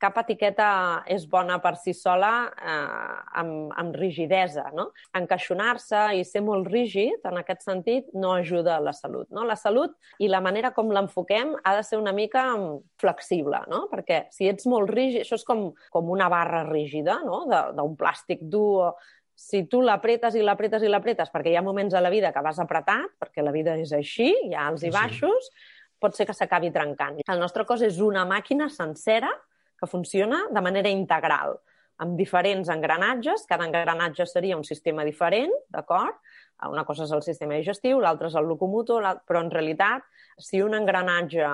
cap etiqueta és bona per si sola eh, amb, amb rigidesa. No? Encaixonar-se i ser molt rígid, en aquest sentit, no ajuda a la salut. No? La salut i la manera com l'enfoquem ha de ser una mica flexible, no? perquè si ets molt rígid, això és com, com una barra rígida no? d'un plàstic dur si tu l'apretes i l'apretes i l'apretes, perquè hi ha moments a la vida que vas apretat, perquè la vida és així, hi ha alts i baixos, sí. pot ser que s'acabi trencant. El nostre cos és una màquina sencera que funciona de manera integral, amb diferents engranatges. Cada engranatge seria un sistema diferent, d'acord? Una cosa és el sistema digestiu, l'altra és el locomotor, però en realitat, si un engranatge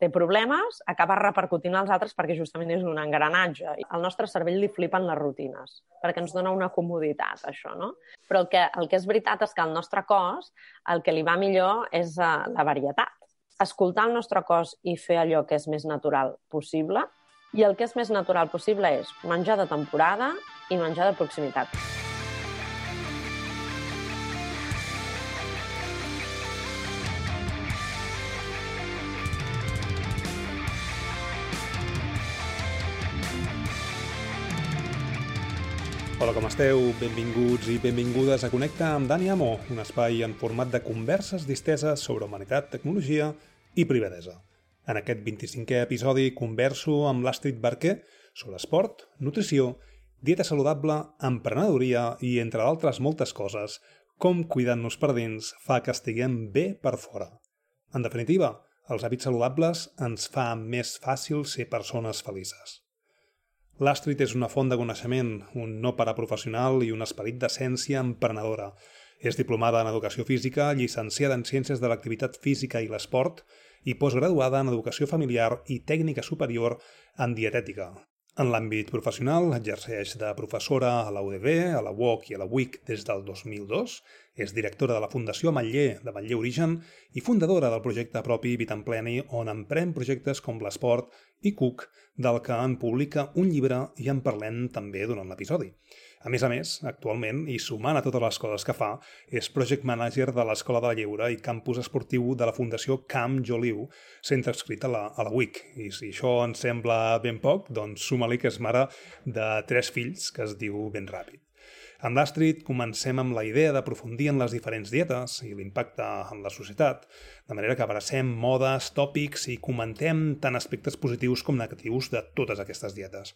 té problemes, acaba repercutint als altres perquè justament és un engranatge. Al nostre cervell li flipen les rutines, perquè ens dona una comoditat, això, no? Però el que, el que és veritat és que al nostre cos el que li va millor és uh, la varietat. Escoltar el nostre cos i fer allò que és més natural possible i el que és més natural possible és menjar de temporada i menjar de proximitat. Hola, com esteu? Benvinguts i benvingudes a Connecta amb Dani Amo, un espai en format de converses disteses sobre humanitat, tecnologia i privadesa. En aquest 25è episodi converso amb l'Astrid Barquer sobre esport, nutrició, dieta saludable, emprenedoria i, entre d'altres moltes coses, com cuidant-nos per dins fa que estiguem bé per fora. En definitiva, els hàbits saludables ens fa més fàcil ser persones felices. L'Astrid és una font de coneixement, un no paraprofessional i un esperit d'essència emprenedora. És diplomada en Educació Física, llicenciada en Ciències de l'Activitat Física i l'Esport i postgraduada en Educació Familiar i Tècnica Superior en Dietètica. En l'àmbit professional, exerceix de professora a la UDB, a la UOC i a la WIC des del 2002, és directora de la Fundació Ametller de Ametller Origen i fundadora del projecte propi Vitampleni, on emprèn projectes com l'esport i Cook, del que en publica un llibre i en parlem també durant l'episodi. A més a més, actualment, i sumant a totes les coses que fa, és Project Manager de l'Escola de la Lleure i campus esportiu de la Fundació Camp Joliu, centre escrit a la, a la WIC. I si això ens sembla ben poc, doncs suma-li que és mare de tres fills, que es diu ben ràpid. Amb l'Astrid comencem amb la idea d'aprofundir en les diferents dietes i l'impacte en la societat, de manera que abracem modes, tòpics i comentem tant aspectes positius com negatius de totes aquestes dietes.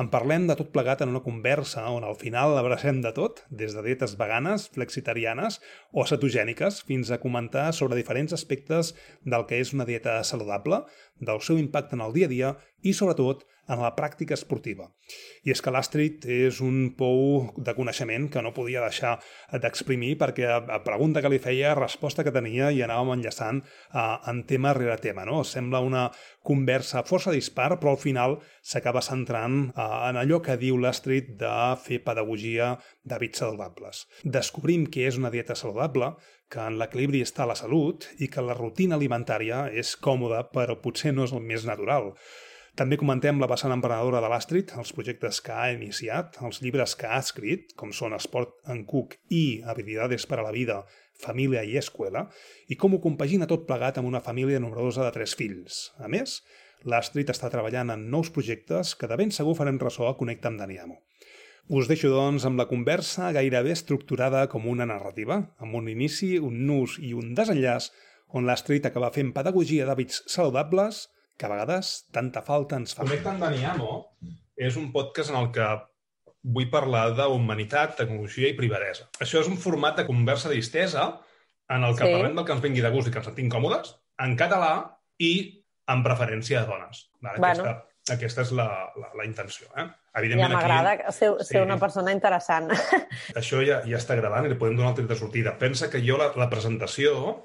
En parlem de tot plegat en una conversa on al final abracem de tot, des de dietes veganes, flexitarianes o cetogèniques, fins a comentar sobre diferents aspectes del que és una dieta saludable, del seu impacte en el dia a dia i, sobretot, en la pràctica esportiva. I és que l'Astrid és un pou de coneixement que no podia deixar d'exprimir perquè a pregunta que li feia, resposta que tenia i anàvem enllaçant uh, en tema rere tema. No? Sembla una conversa força dispar, però al final s'acaba centrant uh, en allò que diu l'Astrid de fer pedagogia d'hàbits saludables. Descobrim què és una dieta saludable, que en l'equilibri està la salut i que la rutina alimentària és còmoda però potser no és el més natural. També comentem la vessant emprenedora de l'Astrid, els projectes que ha iniciat, els llibres que ha escrit, com són Esport en Cook i Habilidades per a la vida, Família i Escuela, i com ho compagina tot plegat amb una família nombrosa de tres fills. A més, l'Astrid està treballant en nous projectes que de ben segur farem ressò a Connecta amb Daniamo. Us deixo, doncs, amb la conversa gairebé estructurada com una narrativa, amb un inici, un nus i un desenllaç, on l'Astrid acaba fent pedagogia d'hàbits saludables, que a vegades tanta falta ens fa. Connecta amb Daniamo és un podcast en el que vull parlar d'humanitat, tecnologia i privadesa. Això és un format de conversa distesa en el que sí. parlem del que ens vingui de gust i que ens sentim còmodes, en català i amb preferència de dones. Vale? Bueno. Aquesta, aquesta és la, la, la intenció. Eh? Evidentment, ja m'agrada ser, ser sí, una persona interessant. Això ja, ja està gravant i li podem donar el tret de sortida. Pensa que jo la, la presentació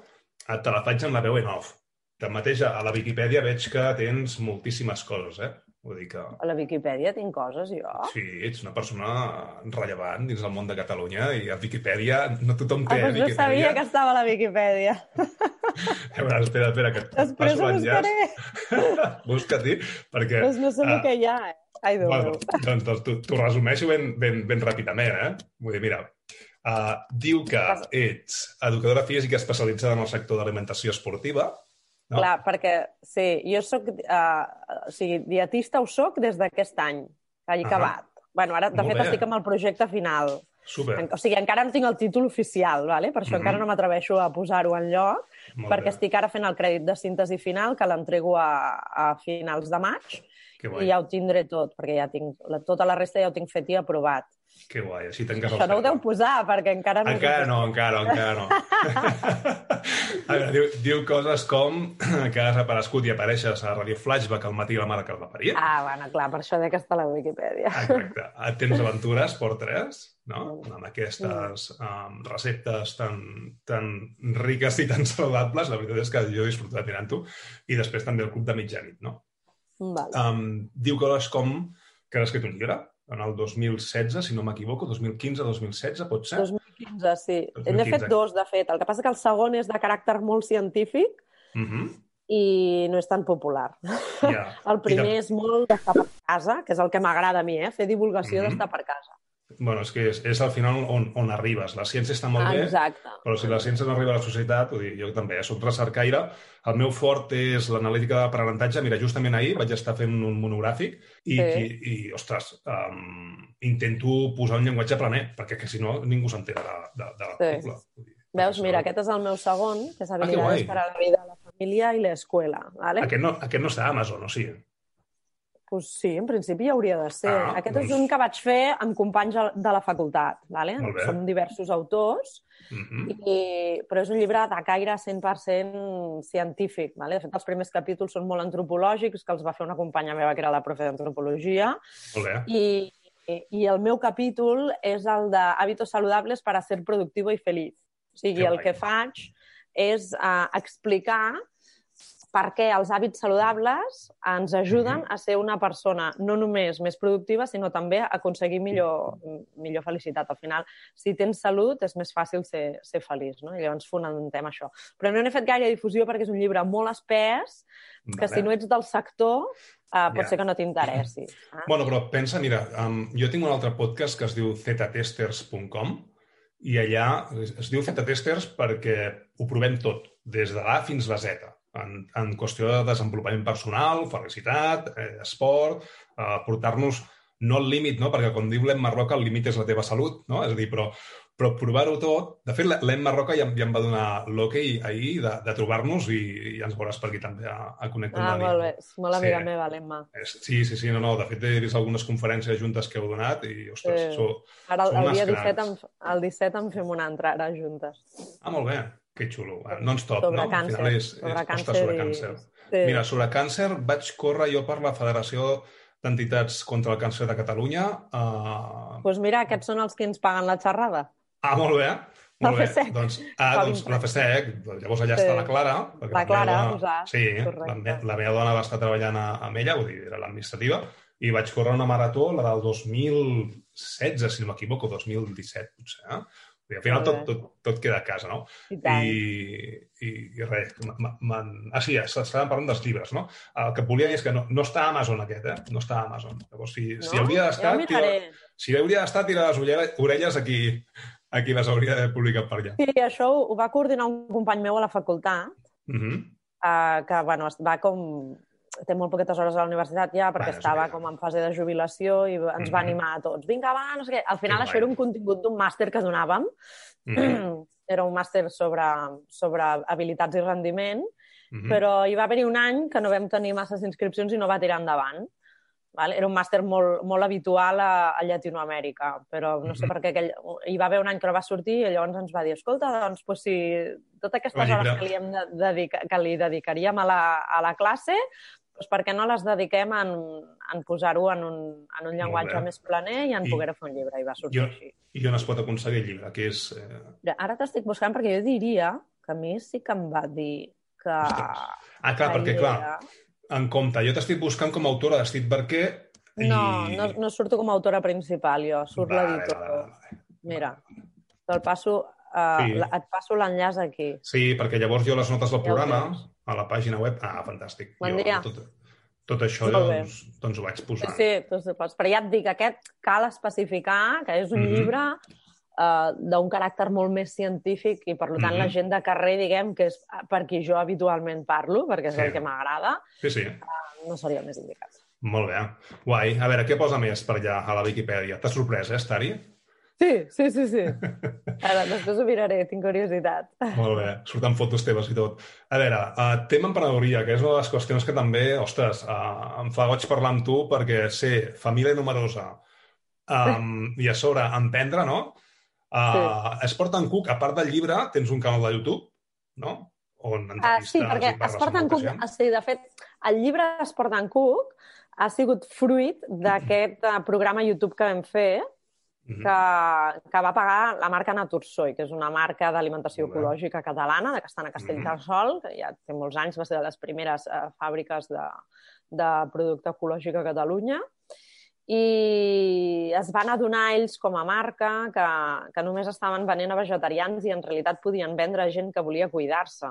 te la faig en la veu en off. Tanmateix, a la Viquipèdia veig que tens moltíssimes coses, eh? Vull dir que... A la Viquipèdia tinc coses, jo? Sí, ets una persona rellevant dins el món de Catalunya i a Viquipèdia no tothom té ah, doncs Viquipèdia. no sabia que estava a la Viquipèdia. A veure, espera, espera, que et Després passo l'enllaç. Busca-t'hi, perquè... Doncs no sé uh, el que hi ha, eh? Ai, Déu bueno, doncs, doncs t'ho resumeixo ben, ben, ben ràpidament, eh? Vull dir, mira, uh, diu que ets educadora física especialitzada en el sector d'alimentació esportiva, No? Clar, perquè, sí, jo sóc... Uh, o sigui, dietista ho soc des d'aquest any, que he Ahà. acabat. Bueno, ara, de Molt fet, bé. estic amb el projecte final. Super. En, o sigui, encara no tinc el títol oficial, vale? per això Mhm. encara no m'atreveixo a posar-ho en lloc, Molt perquè bé. estic ara fent el crèdit de síntesi final, que l'entrego a, a finals de maig, Que guai, i ja ho tindré tot, perquè ja tinc, la, tota la resta ja ho tinc fet i aprovat. que guai. Així tanques el Això no ho cercle. deu posar, perquè encara no... Encara no, encara, encara no. a veure, diu, diu coses com que has aparegut i apareixes a Radio Flashback al matí la mare que el va parir. Ah, bueno, clar, per això de que està a la Wikipedia. Exacte. A Tens aventures por tres, no? Amb aquestes um, receptes tan, tan riques i tan saludables. La veritat és que jo he disfrutat mirant-ho. I després també el Club de Mitjanit, no? Vale. Um, diu coses com que has escrit un llibre en el 2016, si no m'equivoco, 2015-2016, pot ser? 2015, sí. 2015. N'he fet dos, de fet. El que passa que el segon és de caràcter molt científic Uh -huh. i no és tan popular. ja. El primer de- és molt d'estar per casa, que és el que m'agrada a mi, eh? fer divulgació Mhm. d'estar per casa. Bueno, és que és, és al final on, on arribes. La ciència està molt bé, Exacte. però si la ciència no arriba a la societat, vull dir, jo també, eh, soc recercaire, el meu fort és l'analítica d'aprenentatge. Mira, justament ahir vaig estar fent un monogràfic i, Sí. i, i ostres, um, intento posar un llenguatge planer, perquè que si no ningú s'entera de, de, de l'article. Vull dir, Veus, mira, aquest és el meu segon, que és Ah, que habilidades guai. para la vida, la família i l'escola. ¿vale? Aquest no, aquest no està a Amazon, o sí? Pues sí, en principi hauria de ser. Ah, Aquest doncs- és un que vaig fer amb companys de la facultat. ¿vale? Som diversos autors, Uh -huh. i... però és un llibre de caire 100% científic. ¿vale? De fet, els primers capítols són molt antropològics, que els va fer una companya meva que era la profe d'antropologia, i, i, i el meu capítol és el de hàbitos saludables para ser productivo y feliz. O sigui, Que el guai. que faig és uh, explicar per què els hàbits saludables ens ajuden Mhm. a ser una persona no només més productiva, sinó també a aconseguir millor, millor felicitat. Al final, si tens salut, és més fàcil ser, ser feliç, no? I llavors fomentem això. Però no n'he fet gaire difusió perquè és un llibre molt espès, que si no ets del sector, uh, pot Ja. ser que no t'interessi. Eh? Bueno, però pensa, mira, um, jo tinc un altre podcast que es diu zetatesters.com i allà es, diu zetatesters perquè ho provem tot, des de l'A fins la Z, en, en qüestió de desenvolupament personal, felicitat, eh, esport, eh, portar-nos no al límit, no? perquè com diu l'Emma Roca, el límit és la teva salut, no? és a dir, però, però provar-ho tot... De fet, l'Emma Roca ja, em- ja em va donar l'hoquei ahir de, de trobar-nos i, i ens veuràs per aquí també a, a Connecta Ah, molt bé. És molt amiga Sí. meva, l'Emma. Sí, sí, sí, no, no. De fet, he vist algunes conferències juntes que heu donat i, ostres, Sí. sou... Ara, el, Són el dia 17, cracs. en, el 17 en fem una altra ara juntes. Ah, molt bé. Que xulo. Ah, Non-stop, no? Al final és, sobre és, càncer, sobre i... càncer. Sí. Mira, sobre càncer vaig córrer jo per la Federació d'Entitats contra el Càncer de Catalunya. Uh... pues mira, aquests són els que ens paguen la xerrada. Ah, molt bé. La Molt bé. FSEC. Doncs, ah, doncs 20 la FSEC. Llavors allà Sí. està la Clara. La Clara, dona- Usàs, Sí, la, correcte. me, la meva dona va estar treballant a, amb ella, vull dir, era l'administrativa, i vaig córrer una marató, la del 2016, si no m'equivoco, 2017, potser. Eh? Dir, al final tot, tot, tot queda a casa, no? I tant. I, i, i res, ah, sí, estàvem parlant dels llibres, no? El que volia dir és que no, no està a Amazon aquest, eh? No està a Amazon. Llavors, si, No? si hauria Ja d'estar, ho miraré. si hauria d'estar, tira les orelle- orelles a qui, a qui les hauria de publicar per allà. Sí, això ho, va coordinar un company meu a la facultat, Uh -huh. eh, que bueno, va com... té molt poquetes hores a la universitat ja, perquè Bueno, estava com en fase de jubilació i ens va Mhm. animar a tots. Vinga, va, no sé què. Al final Que això guai. era un contingut d'un màster que donàvem. Uh -huh. era un màster sobre, sobre habilitats i rendiment, Uh -huh. però hi va haver-hi un any que no vam tenir masses inscripcions i no va tirar endavant. Vale? Era un màster molt, molt habitual a, a Llatinoamèrica, però no sé Mhm. per què aquell... hi va haver un any que no va sortir i llavors ens va dir, escolta, doncs, pues, si totes aquestes hores que li, hem de, dedica, que li dedicaríem a la, a la classe, doncs per què no les dediquem en, en posar-ho en un, en un llenguatge més planer i en I- poder fer un llibre, i va sortir Jo- així. I on es pot aconseguir el llibre? Que és... Eh... Ara t'estic buscant perquè jo diria que a mi sí que em va dir que... Ah, clar, perquè, hi clar, en compte, jo t'estic buscant com a autora de Steve Barquer i... No, no, no surto com a autora principal, jo. Surt l'editor. Mira, te'l passo... Uh, Sí. Et passo l'enllaç aquí. Sí, perquè llavors jo les notes del ho programa, a la pàgina web... Ah, fantàstic. Bon jo, dia. Tot, tot això, Molt bé. doncs, doncs ho vaig Sí, posar. sí, tu sí pots. Però ja et dic, aquest cal especificar que és un Mhm. llibre uh, d'un caràcter molt més científic i, per tant, mm -hmm. la gent de carrer, diguem, que és per qui jo habitualment parlo, perquè és sí. el que m'agrada, sí, sí. Uh, no seria el més indicat. Molt bé. Guai. A veure, què posa més per allà a la Viquipèdia? T'ha sorprès, eh, Estari? Sí, sí, sí, sí. Ara, després ho miraré, tinc curiositat. Molt bé, surten fotos teves i tot. A veure, uh, tema emprenedoria, que és una de les qüestions que també, ostres, uh, em fa goig parlar amb tu perquè sé, família numerosa, um, i a sobre emprendre, no? Uh, sí. Esport en Cook, a part del llibre, tens un canal de YouTube, no? On uh, sí, perquè Esport en Cook, sí, de fet, el llibre Esport en Cook ha sigut fruit d'aquest uh, programa YouTube que vam fer, que, que va pagar la marca Natursoy, que és una marca d'alimentació ecològica catalana, de que estan a Castellterçol, que ja té molts anys, va ser de les primeres eh, fàbriques de, de producte ecològic a Catalunya, i es van adonar ells com a marca que, que només estaven venent a vegetarians i en realitat podien vendre a gent que volia cuidar-se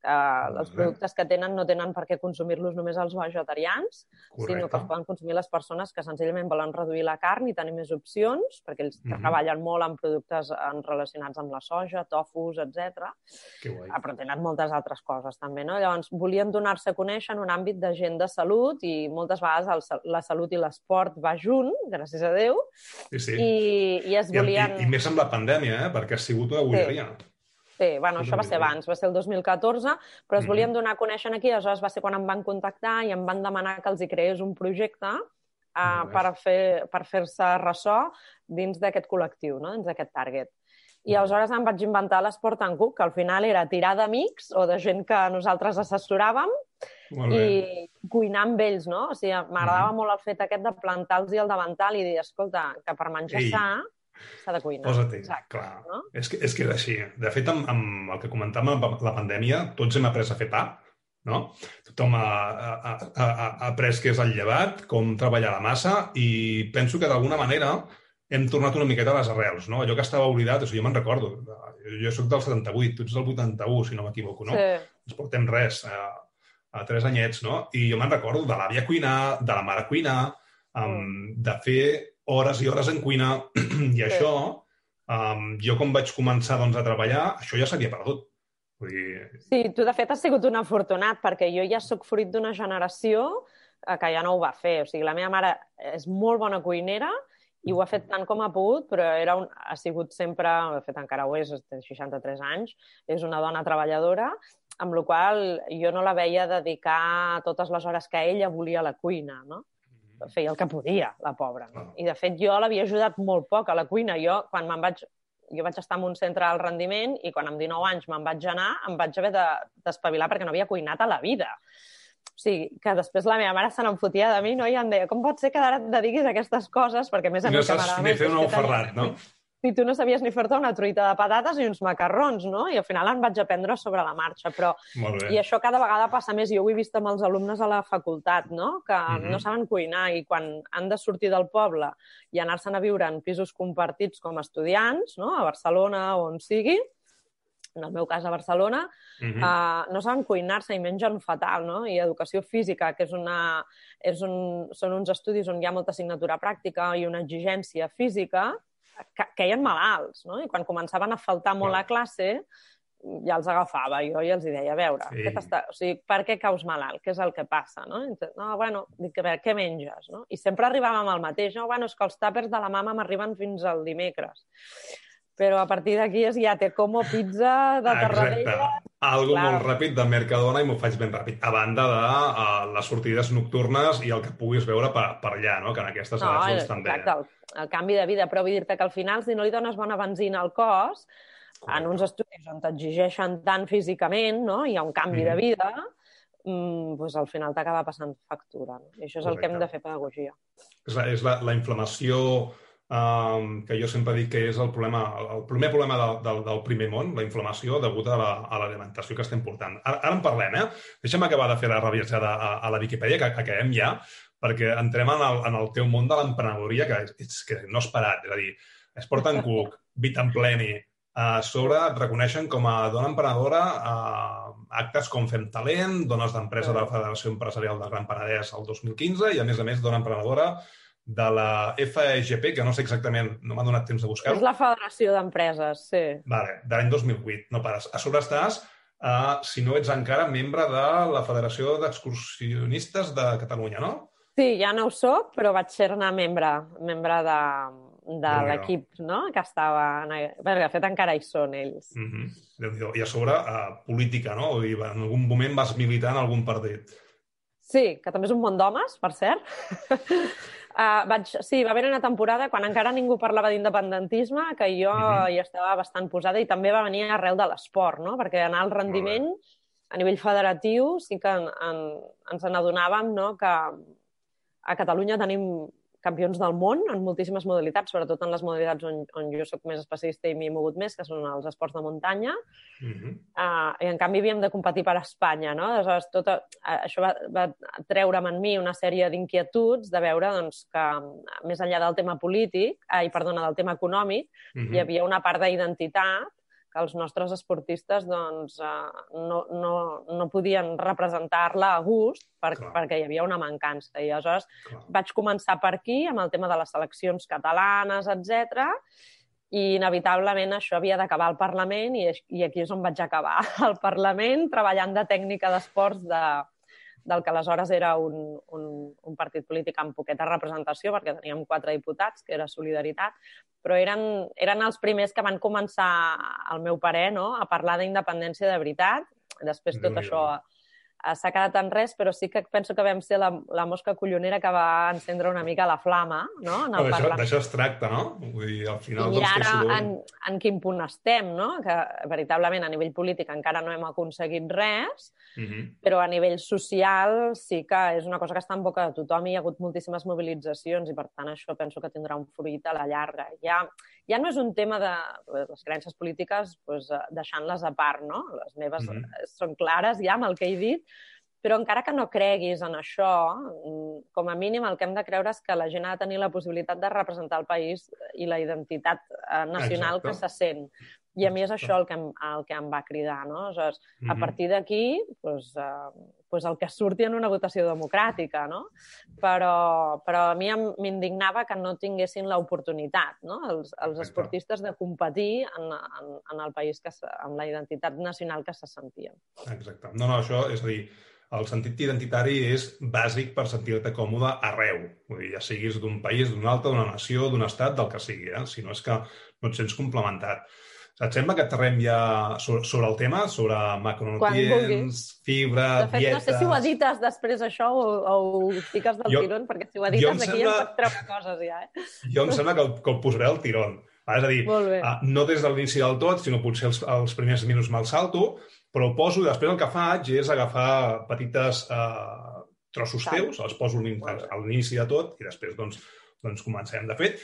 que els productes que tenen no tenen per què consumir-los només els vegetarians, Correcte. sinó que els poden consumir les persones que senzillament volen reduir la carn i tenir més opcions, perquè ells mm -hmm. treballen molt amb productes relacionats amb la soja, tofus, etc. Ah, però tenen moltes altres coses també, no? Llavors, volien donar-se a conèixer en un àmbit de gent de salut i moltes vegades el, la salut i l'esport va junt, gràcies a Déu, sí, sí. i, i es volien... I, i, i més amb la pandèmia, eh? perquè ha sigut una bogeria. Sí. Sí, bueno, això va ser abans, va ser el 2014, però es volien donar a conèixer aquí, aleshores va ser quan em van contactar i em van demanar que els hi creés un projecte uh, per fer-se per fer ressò dins d'aquest col·lectiu, no? dins d'aquest target. I aleshores em vaig inventar l'esport en cuc, que al final era tirar d'amics o de gent que nosaltres assessoràvem i cuinar amb ells, no? O sigui, m'agradava mm. molt el fet aquest de plantar-los el davantal i dir, escolta, que per menjar Ei. sa S'ha de cuinar. Posa-t'hi, clar. No? És, que, és que és així. De fet, amb, amb el que comentàvem amb la pandèmia, tots hem après a fer pa, no? Tothom ha, ha, ha, ha après què és el llevat, com treballar la massa, i penso que d'alguna manera hem tornat una miqueta a les arrels, no? Allò que estava oblidat, o sigui, jo me'n recordo, jo sóc del 78, tu ets del 81, si no m'equivoco, no? Sí. Ens portem res, a, a tres anyets, no? I jo me'n recordo de l'àvia cuinar, de la mare cuinar, um, mm. de fer hores i hores en cuina i sí. això, um, jo com vaig començar doncs, a treballar, això ja s'havia perdut. Vull dir... Sí, tu de fet has sigut un afortunat perquè jo ja sóc fruit d'una generació eh, que ja no ho va fer. O sigui, la meva mare és molt bona cuinera i ho ha fet tant com ha pogut, però era un, ha sigut sempre, de fet encara ho és, té 63 anys, és una dona treballadora, amb la qual jo no la veia dedicar totes les hores que ella volia a la cuina, no? Feia el que podia, la pobra. No? I, de fet, jo l'havia ajudat molt poc a la cuina. Jo, quan me'n vaig... Jo vaig estar en un centre al rendiment i quan amb 19 anys me'n vaig anar, em vaig haver d'espavilar de, perquè no havia cuinat a la vida. O sigui, que després la meva mare se n'enfotia de mi no? i em deia, com pot ser que ara et dediquis a aquestes coses? Perquè, a més a més, no saps ni fer un ou ferrat, no? I tu no sabies ni fer-te una truita de patates i uns macarrons, no? I al final en vaig aprendre sobre la marxa, però... I això cada vegada passa més. Jo ho he vist amb els alumnes a la facultat, no? Que mm -hmm. no saben cuinar i quan han de sortir del poble i anar-se'n a viure en pisos compartits com a estudiants, no? A Barcelona o on sigui, en el meu cas a Barcelona, uh -huh. uh, no saben cuinar-se i mengen fatal, no? I educació física, que és una, és un, són uns estudis on hi ha molta assignatura pràctica i una exigència física, queien malalts, no? I quan començaven a faltar molt a classe, ja els agafava jo i els hi deia, a veure, sí. què està... o sigui, per què caus malalt? Què és el que passa? No, no bueno, dic, a veure, què menges? No? I sempre arribàvem al mateix, no? Bueno, és que els tàpers de la mama m'arriben fins al dimecres. Però a partir d'aquí és ja te como pizza de Tarradella... Algo Clar. molt ràpid de Mercadona i m'ho faig ben ràpid. A banda de uh, les sortides nocturnes i el que puguis veure per, per allà, no? que en aquestes no, edats doncs, també... Exacte, el, el canvi de vida. Però vull dir-te que al final, si no li dones bona benzina al cos, Correcte. en uns estudis on t'exigeixen tant físicament, no? hi ha un canvi mm. de vida, mm, pues al final t'acaba passant factura. No? I això és Correcte. el que hem de fer pedagogia. És la, és la, la inflamació um, que jo sempre dic que és el, problema, el primer problema del, del, del primer món, la inflamació degut a l'alimentació la, que estem portant. Ara, ara en parlem, eh? Deixa'm acabar de fer la revisada a, a la Viquipèdia, que acabem ja, perquè entrem en el, en el teu món de l'emprenedoria, que, és, que no és parat, és a dir, es porten cuc, vita en pleni, a sobre et reconeixen com a dona emprenedora a actes com Fem Talent, dones d'empresa de la Federació Empresarial del Gran Penedès el 2015 i, a més a més, dona emprenedora de la FEGP, que no sé exactament, no m'ha donat temps de buscar-ho. És la Federació d'Empreses, sí. Vale, de l'any 2008, no pares. A sobre estàs, uh, si no ets encara, membre de la Federació d'Excursionistes de Catalunya, no? Sí, ja no ho soc, però vaig ser-ne membre, membre de, de l'equip no? que estava... Perquè, de fet, encara hi són ells. Mm -hmm. I a sobre, uh, política, no? Vull dir, en algun moment vas militar en algun partit. Sí, que també és un món d'homes, per cert. Uh, vaig, sí, va haver una temporada quan encara ningú parlava d'independentisme que jo mhm. -huh. hi estava bastant posada i també va venir arrel de l'esport, no? perquè anar al rendiment a nivell federatiu sí que en, en, ens n'adonàvem no? que a Catalunya tenim campions del món en moltíssimes modalitats, sobretot en les modalitats on, on jo sóc més especialista i m'hi he mogut més, que són els esports de muntanya. Uh -huh. uh, I, en canvi, havíem de competir per Espanya, no? Aleshores, tot, uh, això va, va treure'm en mi una sèrie d'inquietuds de veure doncs, que, més enllà del tema polític, ai, perdona, del tema econòmic, uh -huh. hi havia una part d'identitat que els nostres esportistes doncs, eh, no, no, no podien representar-la a gust per, perquè hi havia una mancança. I aleshores Clar. vaig començar per aquí, amb el tema de les seleccions catalanes, etc. i inevitablement això havia d'acabar al Parlament i, i aquí és on vaig acabar, al Parlament, treballant de tècnica d'esports de, del que aleshores era un, un, un partit polític amb poqueta representació, perquè teníem quatre diputats, que era Solidaritat, però eren, eren els primers que van començar, al meu parer, no? a parlar d'independència de veritat. Després tot això s'ha quedat en res, però sí que penso que vam ser la, la mosca collonera que va encendre una mica la flama, no? D'això es tracta, no? Vull dir, al final... I doncs, ara en, en quin punt estem, no? Que veritablement a nivell polític encara no hem aconseguit res, uh mhm. -huh. però a nivell social sí que és una cosa que està en boca de tothom i hi ha hagut moltíssimes mobilitzacions i per tant això penso que tindrà un fruit a la llarga. Ja, ja no és un tema de les creences polítiques, doncs, deixant-les a part, no? Les meves mhm. -huh. són clares ja amb el que he dit, però encara que no creguis en això, mm, com a mínim el que hem de creure és que la gent ha de tenir la possibilitat de representar el país i la identitat eh, nacional Exacte. que se sent. I a mi és això el que em, el que em va cridar, no? Aleshores, mm -hmm. a partir d'aquí, doncs, eh, doncs el que surti en una votació democràtica, no? Però, però a mi m'indignava que no tinguessin l'oportunitat, no? Els, els esportistes de competir en, en, en el país, que, amb la identitat nacional que se sentien. Exacte. No, no, això és a dir, el sentit identitari és bàsic per sentir-te còmode arreu. Vull dir, ja siguis d'un país, d'un altre, d'una nació, d'un estat, del que sigui. Eh? Si no és que no et sents complementat. Et sembla que aterrem ja sobre, sobre el tema, sobre macronutrients, fibra, dieta... De fet, dietes... no sé si ho edites després això o, o ho fiques del jo, tirón, perquè si ho edites aquí sembla... em pots treure coses ja, eh? Jo em sembla que, que ho posaré al tirón. És a dir, uh, no des de l'inici del tot, sinó potser els, els primers minuts me'l salto, però ho poso i després el que faig és agafar petites eh, trossos Tal. teus, els poso a l'inici de tot i després doncs, doncs comencem. De fet,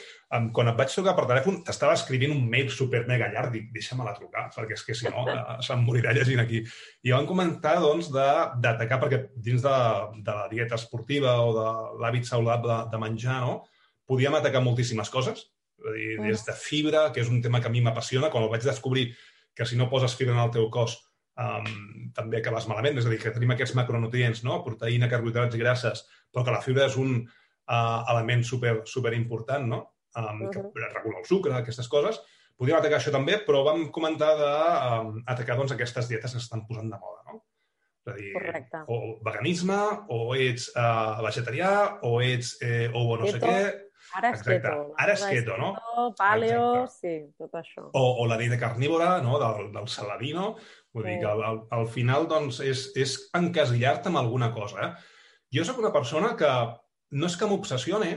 quan et vaig trucar per telèfon, t'estava escrivint un mail super mega llarg, dic, deixa-me-la trucar, perquè és que si no eh, se'm morirà llegint aquí. I vam comentar, doncs, d'atacar, perquè dins de, de la dieta esportiva o de l'hàbit saludable de menjar, no? podíem atacar moltíssimes coses, dir, des de fibra, que és un tema que a mi m'apassiona, quan el vaig descobrir que si no poses fibra en el teu cos um, també acabes malament. És a dir, que tenim aquests macronutrients, no? proteïna, carbohidrats i grasses, però que la fibra és un uh, element super, super important, no? Um, que uh -huh. regula el sucre, aquestes coses. Podríem atacar això també, però vam comentar d'atacar um, doncs, aquestes dietes que s'estan posant de moda, no? És a dir, Correcte. o veganisme, o ets uh, vegetarià, o ets eh, o no sé què, Ara és Exacte. keto. Ara és keto, no? Paleo, Exacte. sí, tot això. O, o la dieta carnívora, no?, del, del saladino. Vull sí. dir que al, al final doncs, és, és encasillar-te amb alguna cosa. Eh? Jo sóc una persona que no és que m'obsessione,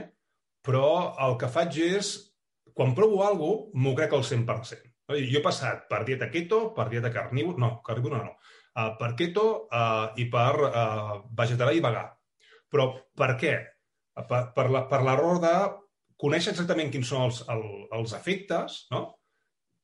però el que faig és, quan provo alguna cosa, m'ho crec al 100%. Jo he passat per dieta keto, per dieta carnívora, no, carnívora no, uh, per keto uh, i per uh, vegetarià i vegà. Però per què? Per, per l'error de conèixer exactament quins són els, el, els efectes, no?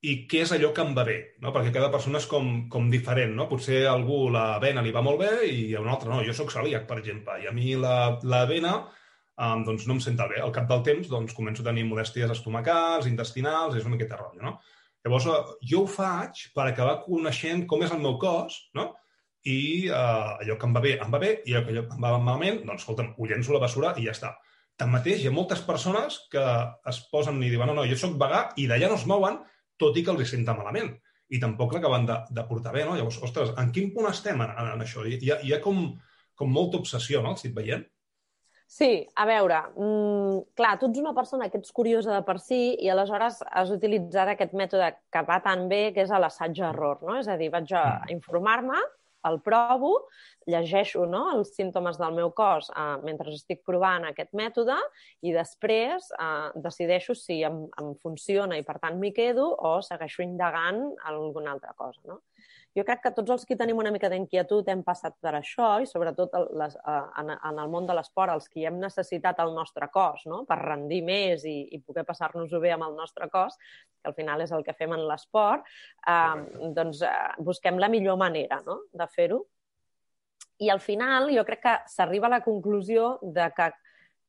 I què és allò que em va bé, no? perquè cada persona és com, com diferent. No? Potser algú l'avena li va molt bé i a un altre no. Jo sóc celíac, per exemple, i a mi l'avena um, doncs no em senta bé. Al cap del temps doncs, començo a tenir molèsties estomacals, intestinals, és una miqueta rotllo. No? Llavors, jo ho faig per acabar coneixent com és el meu cos, no? i uh, allò que em va bé, em va bé, i allò que em va malament, doncs, escolta'm, ho llenço a la bessura i ja està. tanmateix, hi ha moltes persones que es posen i diuen no, no, jo sóc vegà, i d'allà no es mouen, tot i que els senta malament. I tampoc l'acaben de, de portar bé, no? Llavors, ostres, en quin punt estem en, en, en això? Hi ha, hi ha com, com molta obsessió, no?, estic veient. Sí, a veure, mm, clar, tu ets una persona que ets curiosa de per si i aleshores has utilitzat aquest mètode que va tan bé, que és l'assaig-error, no? És a dir, vaig a mm. informar-me, el provo, llegeixo no, els símptomes del meu cos eh, mentre estic provant aquest mètode i després eh, decideixo si em, em funciona i per tant m'hi quedo o segueixo indagant alguna altra cosa. No? Jo crec que tots els que tenim una mica d'inquietud hem passat per això i sobretot les, eh, en, en el món de l'esport, els que hem necessitat el nostre cos no? per rendir més i, i poder passar-nos-ho bé amb el nostre cos, que al final és el que fem en l'esport, eh, doncs eh, busquem la millor manera no? de fer-ho i al final jo crec que s'arriba a la conclusió de que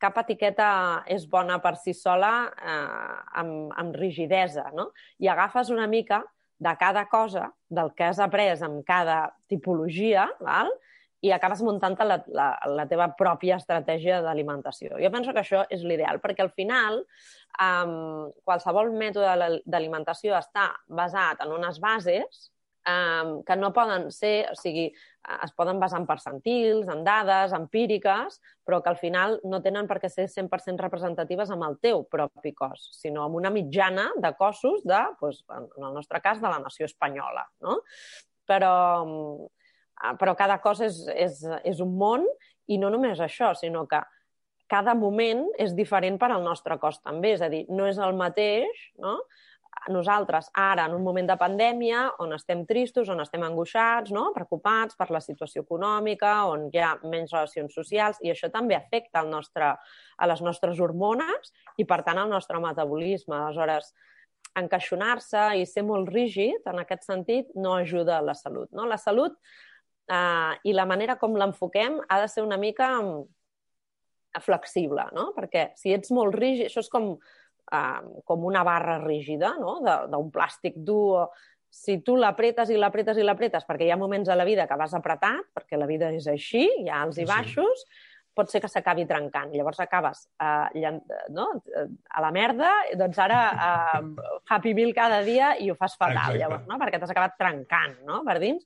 cap etiqueta és bona per si sola eh, amb, amb rigidesa, no? I agafes una mica de cada cosa, del que has après amb cada tipologia, val? i acabes muntant la, la, la teva pròpia estratègia d'alimentació. Jo penso que això és l'ideal, perquè al final um, qualsevol mètode d'alimentació està basat en unes bases um, que no poden ser, o sigui, es poden basar en percentils, en dades empíriques, però que al final no tenen per què ser 100% representatives amb el teu propi cos, sinó amb una mitjana de cossos de, doncs, en el nostre cas, de la nació espanyola. No? Però, però cada cos és, és, és un món i no només això, sinó que cada moment és diferent per al nostre cos també. És a dir, no és el mateix no? Nosaltres ara, en un moment de pandèmia, on estem tristos, on estem angoixats, no? preocupats per la situació econòmica, on hi ha menys relacions socials, i això també afecta el nostre, a les nostres hormones i, per tant, al nostre metabolisme. Aleshores, encaixonar-se i ser molt rígid, en aquest sentit, no ajuda a la salut. No? La salut eh, i la manera com l'enfoquem ha de ser una mica mm, flexible, no? perquè si ets molt rígid, això és com com una barra rígida, no? d'un plàstic dur. Si tu l'apretes i l'apretes i l'apretes, perquè hi ha moments a la vida que vas apretat, perquè la vida és així, hi ha alts i baixos, sí. pot ser que s'acabi trencant. Llavors acabes eh, no? a la merda, doncs ara eh, happy meal cada dia i ho fas fatal, Exacte. llavors, no? perquè t'has acabat trencant no? per dins.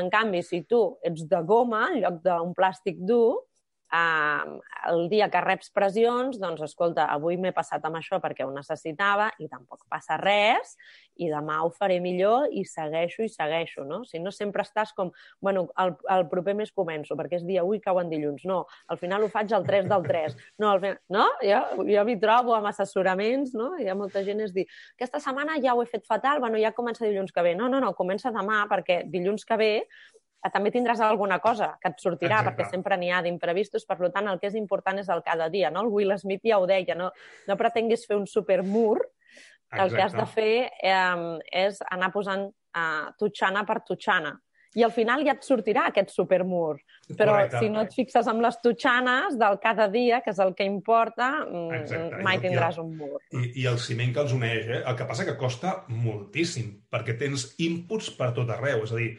En canvi, si tu ets de goma en lloc d'un plàstic dur, Uh, el dia que reps pressions, doncs, escolta, avui m'he passat amb això perquè ho necessitava i tampoc passa res i demà ho faré millor i segueixo i segueixo, no? Si no sempre estàs com, bueno, el, el proper mes començo perquè és dia 1 i cau en dilluns. No, al final ho faig el 3 del 3. No, al final, no? Jo, jo m'hi trobo amb assessoraments, no? Hi ha molta gent és dir, aquesta setmana ja ho he fet fatal, bueno, ja comença dilluns que ve. No, no, no, comença demà perquè dilluns que ve Eh, també tindràs alguna cosa que et sortirà, Exacte. perquè sempre n'hi ha d'imprevistos, per tant, el que és important és el cada dia, no? El Will Smith ja ho deia, no, no pretenguis fer un supermur, Exacte. el que has de fer eh, és anar posant eh, tutxana per tutxana. I al final ja et sortirà aquest supermur. Però Correcte. si no et fixes amb les tutxanes del cada dia, que és el que importa, mm, Exacte. mai tindràs un mur. I, I el ciment que els uneix, eh? El que passa que costa moltíssim, perquè tens inputs per tot arreu. És a dir,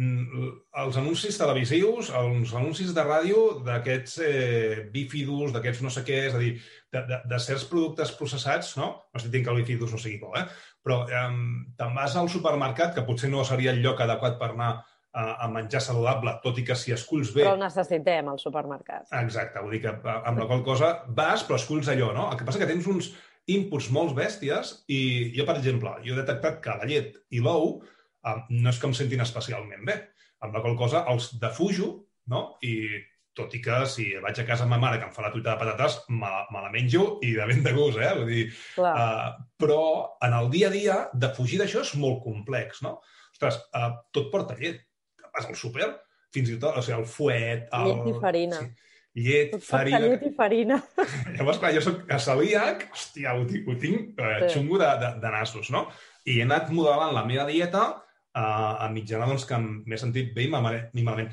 els anuncis televisius, els anuncis de ràdio d'aquests eh, bífidus, d'aquests no sé què, és a dir, de, de, de certs productes processats, no? No estic dient que el bífidus no sigui bo, eh? Però eh, te'n vas al supermercat, que potser no seria el lloc adequat per anar a, a menjar saludable, tot i que si esculls bé... Però el necessitem, al supermercat. Exacte, vull dir que amb la qual cosa vas, però esculls allò, no? El que passa que tens uns inputs molt bèsties i jo, per exemple, jo he detectat que la llet i l'ou um, no és que em sentin especialment bé. Amb la qual cosa els defujo, no? I tot i que si vaig a casa amb ma mare que em fa la truita de patates, me, me la menjo i de ben de gust, eh? Vull dir, uh, però en el dia a dia, de fugir d'això és molt complex, no? Ostres, uh, tot porta llet. Vas al súper, fins i tot, o sigui, el fuet... El... Llet i farina. Sí. Llet, tot farina... Llet i farina. Llavors, clar, jo soc celíac, hòstia, ho tinc, ho tinc uh, sí. xungo de, de, de nassos, no? I he anat modelant la meva dieta uh, a mitjana doncs, que m'he sentit bé i malament.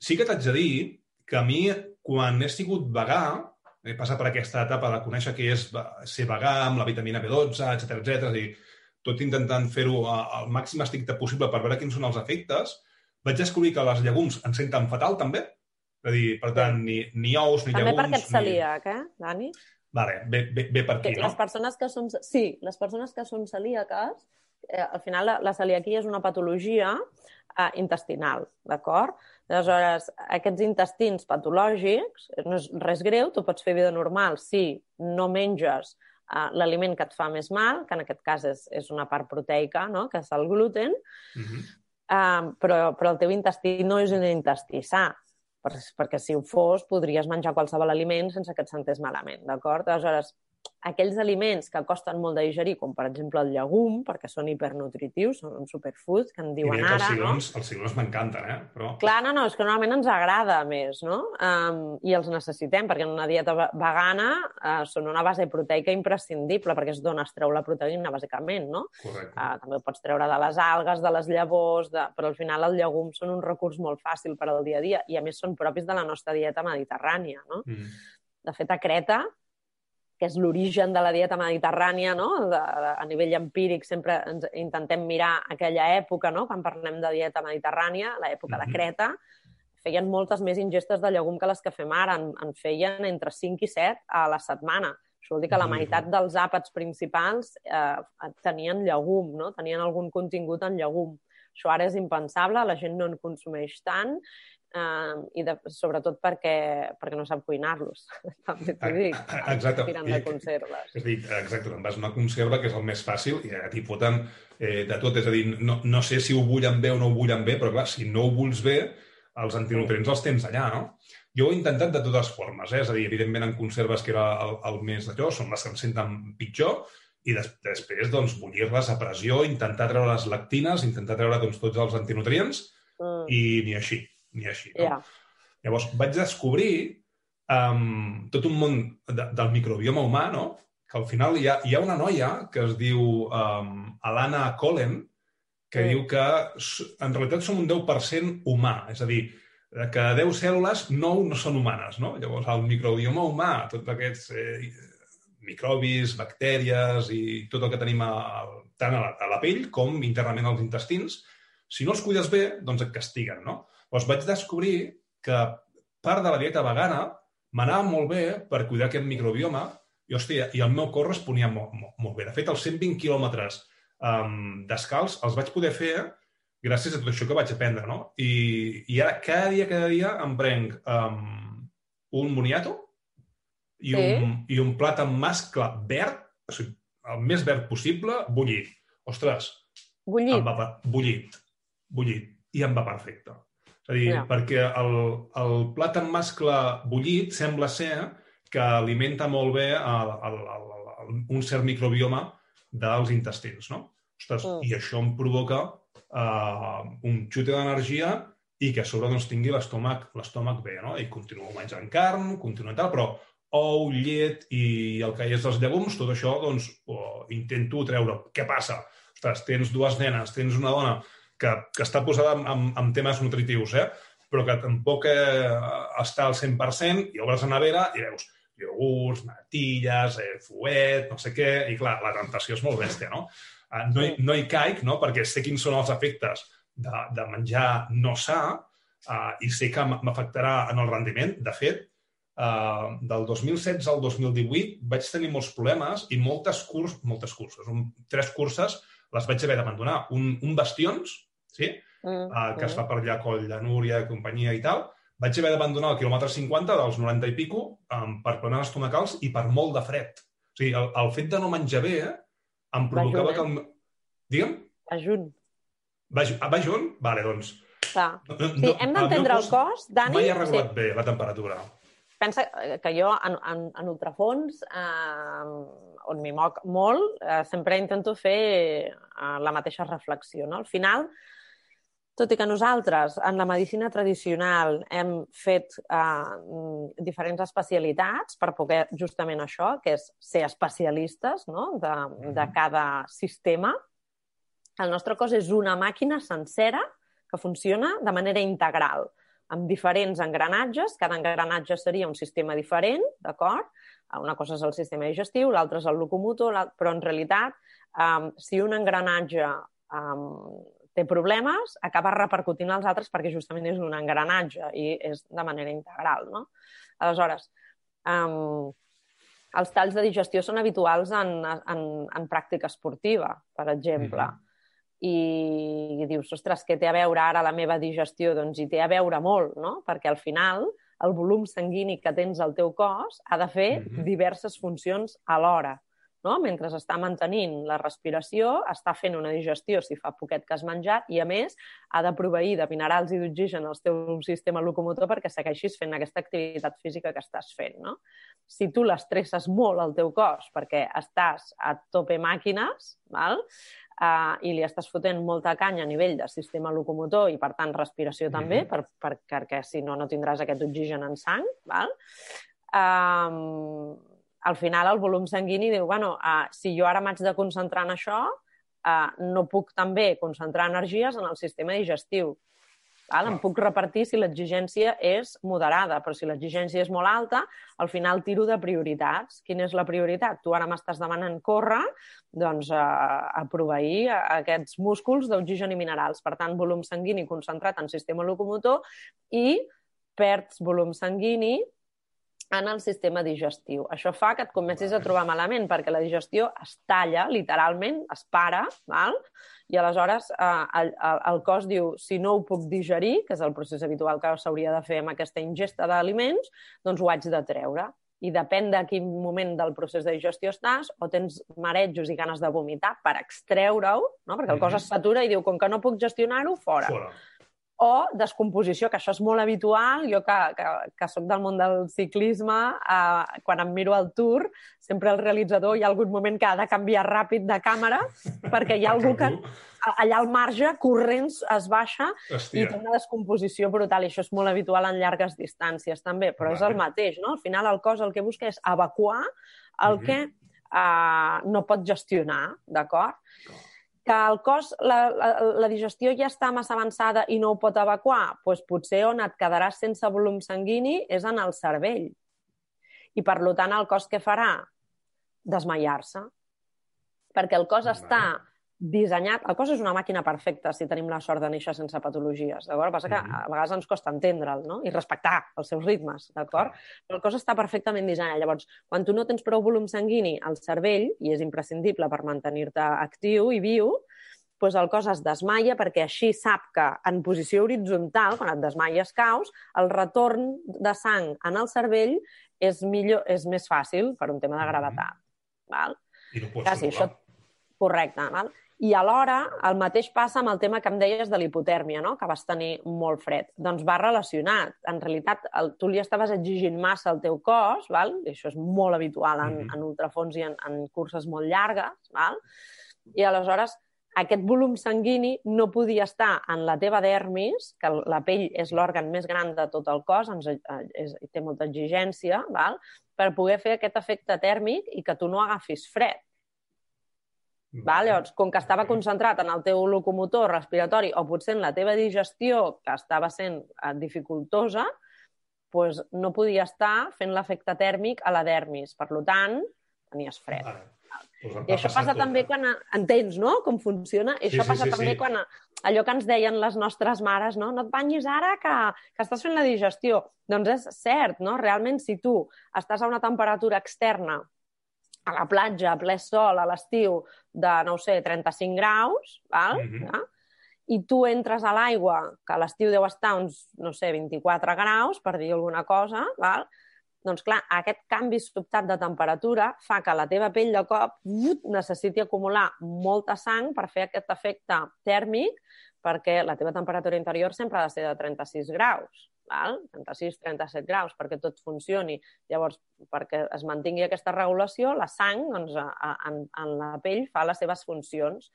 Sí que t'haig de dir que a mi, quan he sigut vegà, he passat per aquesta etapa de conèixer què és ser vegà amb la vitamina B12, etc etc i tot intentant fer-ho al màxim estricte possible per veure quins són els efectes, vaig descobrir que les llegums ens senten fatal també, És a dir, per tant, ni, ni ous, ni També llegums... perquè ets celíac, eh, Dani? Vale, bé, bé, bé per aquí, no? Les persones que són... Sí, les persones que són celíaques, eh, al final la, la celiaquia és una patologia eh, intestinal, d'acord? Aleshores, aquests intestins patològics no és res greu, tu pots fer vida normal si no menges eh, l'aliment que et fa més mal, que en aquest cas és, és una part proteica, no? que és el gluten, Uh -huh. eh, però, però el teu intestí no és un intestí sa, per, perquè si ho fos podries menjar qualsevol aliment sense que et sentés malament, d'acord? Aleshores, aquells aliments que costen molt de digerir, com per exemple el llegum, perquè són hipernutritius, són un superfood, que en diuen que els ara, no? cigrons, els cigrons m'encanten, eh? Però... Clar, no, no, és que normalment ens agrada més, no? Um, I els necessitem, perquè en una dieta ve- vegana uh, són una base proteica imprescindible, perquè és d'on es treu la proteïna, bàsicament, no? Correcte. Uh, també ho pots treure de les algues, de les llavors, de... però al final el llegum són un recurs molt fàcil per al dia a dia i a més són propis de la nostra dieta mediterrània. No? Mm. De fet, a Creta, que és l'origen de la dieta mediterrània, no? de, de, a nivell empíric sempre ens intentem mirar aquella època, no? quan parlem de dieta mediterrània, l'època Mhm. de Creta, feien moltes més ingestes de llegum que les que fem ara. En, en feien entre 5 i 7 a la setmana. Això vol dir que la Déu-n'hi-do. meitat dels àpats principals eh, tenien llegum, no? tenien algun contingut en llegum. Això ara és impensable, la gent no en consumeix tant eh, i de, sobretot perquè, perquè no sap cuinar-los. També t'ho dic. Exacte. Tiren I- de conserves. És a dir, exacte, te'n vas a una conserva, que és el més fàcil, i allà t'hi foten eh, de tot. És a dir, no, no sé si ho bullen bé o no ho bullen bé, però clar, si no ho bulls bé, els antinutrients els tens allà, no? Jo ho he intentat de totes formes, eh? és a dir, evidentment en conserves, que era el, el més d'allò, són les que em senten pitjor, i des, després, doncs, bullir-les a pressió, intentar treure les lactines, intentar treure doncs, tots els antinutrients, Mm, i ni així, ni així. No? ja. Llavors vaig descobrir um, tot un món de, del microbioma humà, no? que al final hi ha, hi ha una noia que es diu um, Alana Collen, que Mm. diu que en realitat som un 10% humà, és a dir, de cada 10 cèl·lules, 9 no són humanes. No? Llavors, el microbioma humà, tots aquests eh, microbis, bactèries i tot el que tenim a, tant a la, a la pell com internament als intestins, si no els cuides bé, doncs et castiguen, no? Llavors vaig descobrir que part de la dieta vegana m'anava molt bé per cuidar aquest microbioma i, hòstia, i el meu cor responia molt, molt, molt bé. De fet, els 120 quilòmetres um, descalç els vaig poder fer gràcies a tot això que vaig aprendre, no? I, i ara, cada dia, cada dia, em prenc um, un moniato i, Sí. un, i un plat amb mascle verd, o sigui, el més verd possible, bullit. Ostres, Bullit. em va, bullit, bullit, i em va perfecte. És a dir, yeah. perquè el, el plat amb mascle bullit sembla ser que alimenta molt bé el, el, el, el, un cert microbioma dels intestins, no? Ostres, Mm. I això em provoca uh, un xute d'energia i que a sobre doncs, tingui l'estómac l'estómac bé, no? I continuo menjant carn, continuo tal, però ou, llet i el que hi és dels llegums, tot això, doncs, ho intento treure. Què passa? Ostres, tens dues nenes, tens una dona que, que està posada en, en, en temes nutritius, eh? però que tampoc eh, està al 100% i obres la nevera i veus iogurts, natilles, eh, fuet, no sé què, i clar, la tentació és molt bèstia, no? Eh, no, hi, no hi caic, no?, perquè sé quins són els efectes de, de menjar no sa eh, i sé que m'afectarà en el rendiment. De fet, eh, del 2016 al 2018 vaig tenir molts problemes i moltes, curs, moltes curses, un, tres curses les vaig haver d'abandonar. Un, un bastions, sí? Mm, uh, que es fa per allà Coll de Núria, companyia i tal, vaig haver d'abandonar el quilòmetre 50 dels 90 i pico um, per problemes estomacals i per molt de fred. O sigui, el, el fet de no menjar bé eh, em provocava que... El... me- Digue'm? Va junt. Va, ah, va junt? Vale, doncs... Clar. No, no, Sí, hem d'entendre el cos, Dani. Mai ha regulat Sí. bé la temperatura. Pensa que jo, en, en, en ultrafons, eh, on m'hi moc molt, eh, sempre intento fer eh, la mateixa reflexió. No? Al final, tot i que nosaltres, en la medicina tradicional, hem fet eh, diferents especialitats per poder justament això, que és ser especialistes no? de, de cada sistema, el nostre cos és una màquina sencera que funciona de manera integral, amb diferents engranatges. Cada engranatge seria un sistema diferent, d'acord? Una cosa és el sistema digestiu, l'altra és el locomotor, però en realitat, um, si un engranatge um, té problemes, acaba repercutint als altres perquè justament és un engranatge i és de manera integral, no? Aleshores, um, els talls de digestió són habituals en, en, en pràctica esportiva, per exemple. Mm -hmm. I, I dius, ostres, què té a veure ara la meva digestió? Doncs hi té a veure molt, no? Perquè al final el volum sanguini que tens al teu cos ha de fer mm -hmm. diverses funcions alhora no? mentre està mantenint la respiració, està fent una digestió si fa poquet que has menjat i, a més, ha de proveir de minerals i d'oxigen al teu sistema locomotor perquè segueixis fent aquesta activitat física que estàs fent. No? Si tu l'estresses molt al teu cos perquè estàs a tope màquines, val? Uh, i li estàs fotent molta canya a nivell de sistema locomotor i, per tant, respiració mm -hmm. també, per, per, perquè si no, no tindràs aquest oxigen en sang. Val? Uh, al final el volum sanguini diu, bueno, uh, si jo ara m'haig de concentrar en això, uh, no puc també concentrar energies en el sistema digestiu. Val? Em puc repartir si l'exigència és moderada, però si l'exigència és molt alta, al final tiro de prioritats. Quina és la prioritat? Tu ara m'estàs demanant córrer, doncs a, a proveir a, a aquests músculs d'oxigen i minerals. Per tant, volum sanguini concentrat en sistema locomotor i perds volum sanguini en el sistema digestiu. Això fa que et comencis a trobar malament, perquè la digestió es talla, literalment, es para, val? i aleshores eh, el, el cos diu, si no ho puc digerir, que és el procés habitual que s'hauria de fer amb aquesta ingesta d'aliments, doncs ho haig de treure. I depèn de quin moment del procés de digestió estàs, o tens marejos i ganes de vomitar per extreure-ho, no? perquè el cos es satura i diu, com que no puc gestionar-ho, fora. fora o descomposició, que això és molt habitual. Jo, que, que, que sóc del món del ciclisme, eh, quan em miro al Tour, sempre el realitzador hi ha algun moment que ha de canviar ràpid de càmera perquè hi ha algú que allà al marge, corrents, es baixa Hòstia. i té una descomposició brutal. I això és molt habitual en llargues distàncies, també. Però vale. és el mateix, no? Al final, el cos el que busca és evacuar el mm -hmm. que uh, no pot gestionar, d'acord? Que el cos, la, la, la digestió ja està massa avançada i no ho pot evacuar, doncs potser on et quedaràs sense volum sanguini és en el cervell. I, per tant, el cos què farà? Desmaiar-se. Perquè el cos està dissenyat... El cos és una màquina perfecta si tenim la sort de néixer sense patologies, d'acord? Passa que mm -hmm. a vegades ens costa entendre'l, no? I respectar els seus ritmes, d'acord? Però el cos està perfectament dissenyat. Llavors, quan tu no tens prou volum sanguini al cervell, i és imprescindible per mantenir-te actiu i viu, doncs el cos es desmaia perquè així sap que en posició horitzontal, quan et desmaies caus, el retorn de sang en el cervell és, millor, és més fàcil per un tema de gravetat. Mm -hmm. Val? I no pots Quasi, això... Correcte. Val? I alhora, el mateix passa amb el tema que em deies de l'hipotèrmia, no? que vas tenir molt fred. Doncs va relacionat. En realitat, el, tu li estaves exigint massa al teu cos, val? i això és molt habitual en, mm -hmm. en ultrafons i en, en curses molt llargues, val? i aleshores aquest volum sanguini no podia estar en la teva dermis, que la pell és l'òrgan més gran de tot el cos, ens, eh, és, té molta exigència, val? per poder fer aquest efecte tèrmic i que tu no agafis fred. Val? Llavors, com que estava concentrat en el teu locomotor respiratori o potser en la teva digestió, que estava sent eh, dificultosa, doncs no podia estar fent l'efecte tèrmic a la dermis. Per tant, tenies fred. Vale. Pues I això passa també quan... Entens, no?, com funciona? I sí, això passa sí, sí, també sí. quan allò que ens deien les nostres mares, no? No et banyis ara que, que estàs fent la digestió. Doncs és cert, no? Realment, si tu estàs a una temperatura externa a la platja, a ple sol, a l'estiu, de, no sé, 35 graus, val? Mm -hmm. ja? i tu entres a l'aigua, que a l'estiu deu estar uns, no sé, 24 graus, per dir alguna cosa, val? doncs clar, aquest canvi sobtat de temperatura fa que la teva pell de cop necessiti acumular molta sang per fer aquest efecte tèrmic, perquè la teva temperatura interior sempre ha de ser de 36 graus val? 36-37 graus, perquè tot funcioni. Llavors, perquè es mantingui aquesta regulació, la sang doncs, a, a, en, en la pell fa les seves funcions.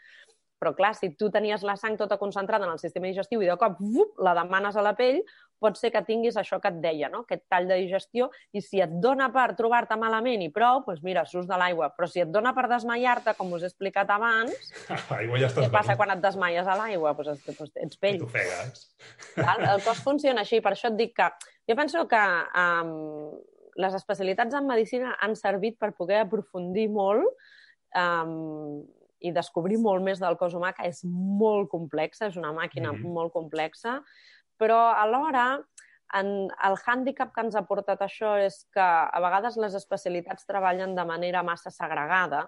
Però, clar, si tu tenies la sang tota concentrada en el sistema digestiu i de cop vup, la demanes a la pell, pot ser que tinguis això que et deia, no? aquest tall de digestió, i si et dona per trobar-te malament i prou, doncs mira, surts de l'aigua. Però si et dona per desmaiar-te, com us he explicat abans, ja què passa quan et desmaies a l'aigua? Doncs, doncs ets pell. El cos funciona així, per això et dic que... Jo penso que um, les especialitats en medicina han servit per poder aprofundir molt um, i descobrir molt més del cos humà, que és molt complexa, és una màquina mm -hmm. molt complexa, però alhora en, el hàndicap que ens ha portat això és que a vegades les especialitats treballen de manera massa segregada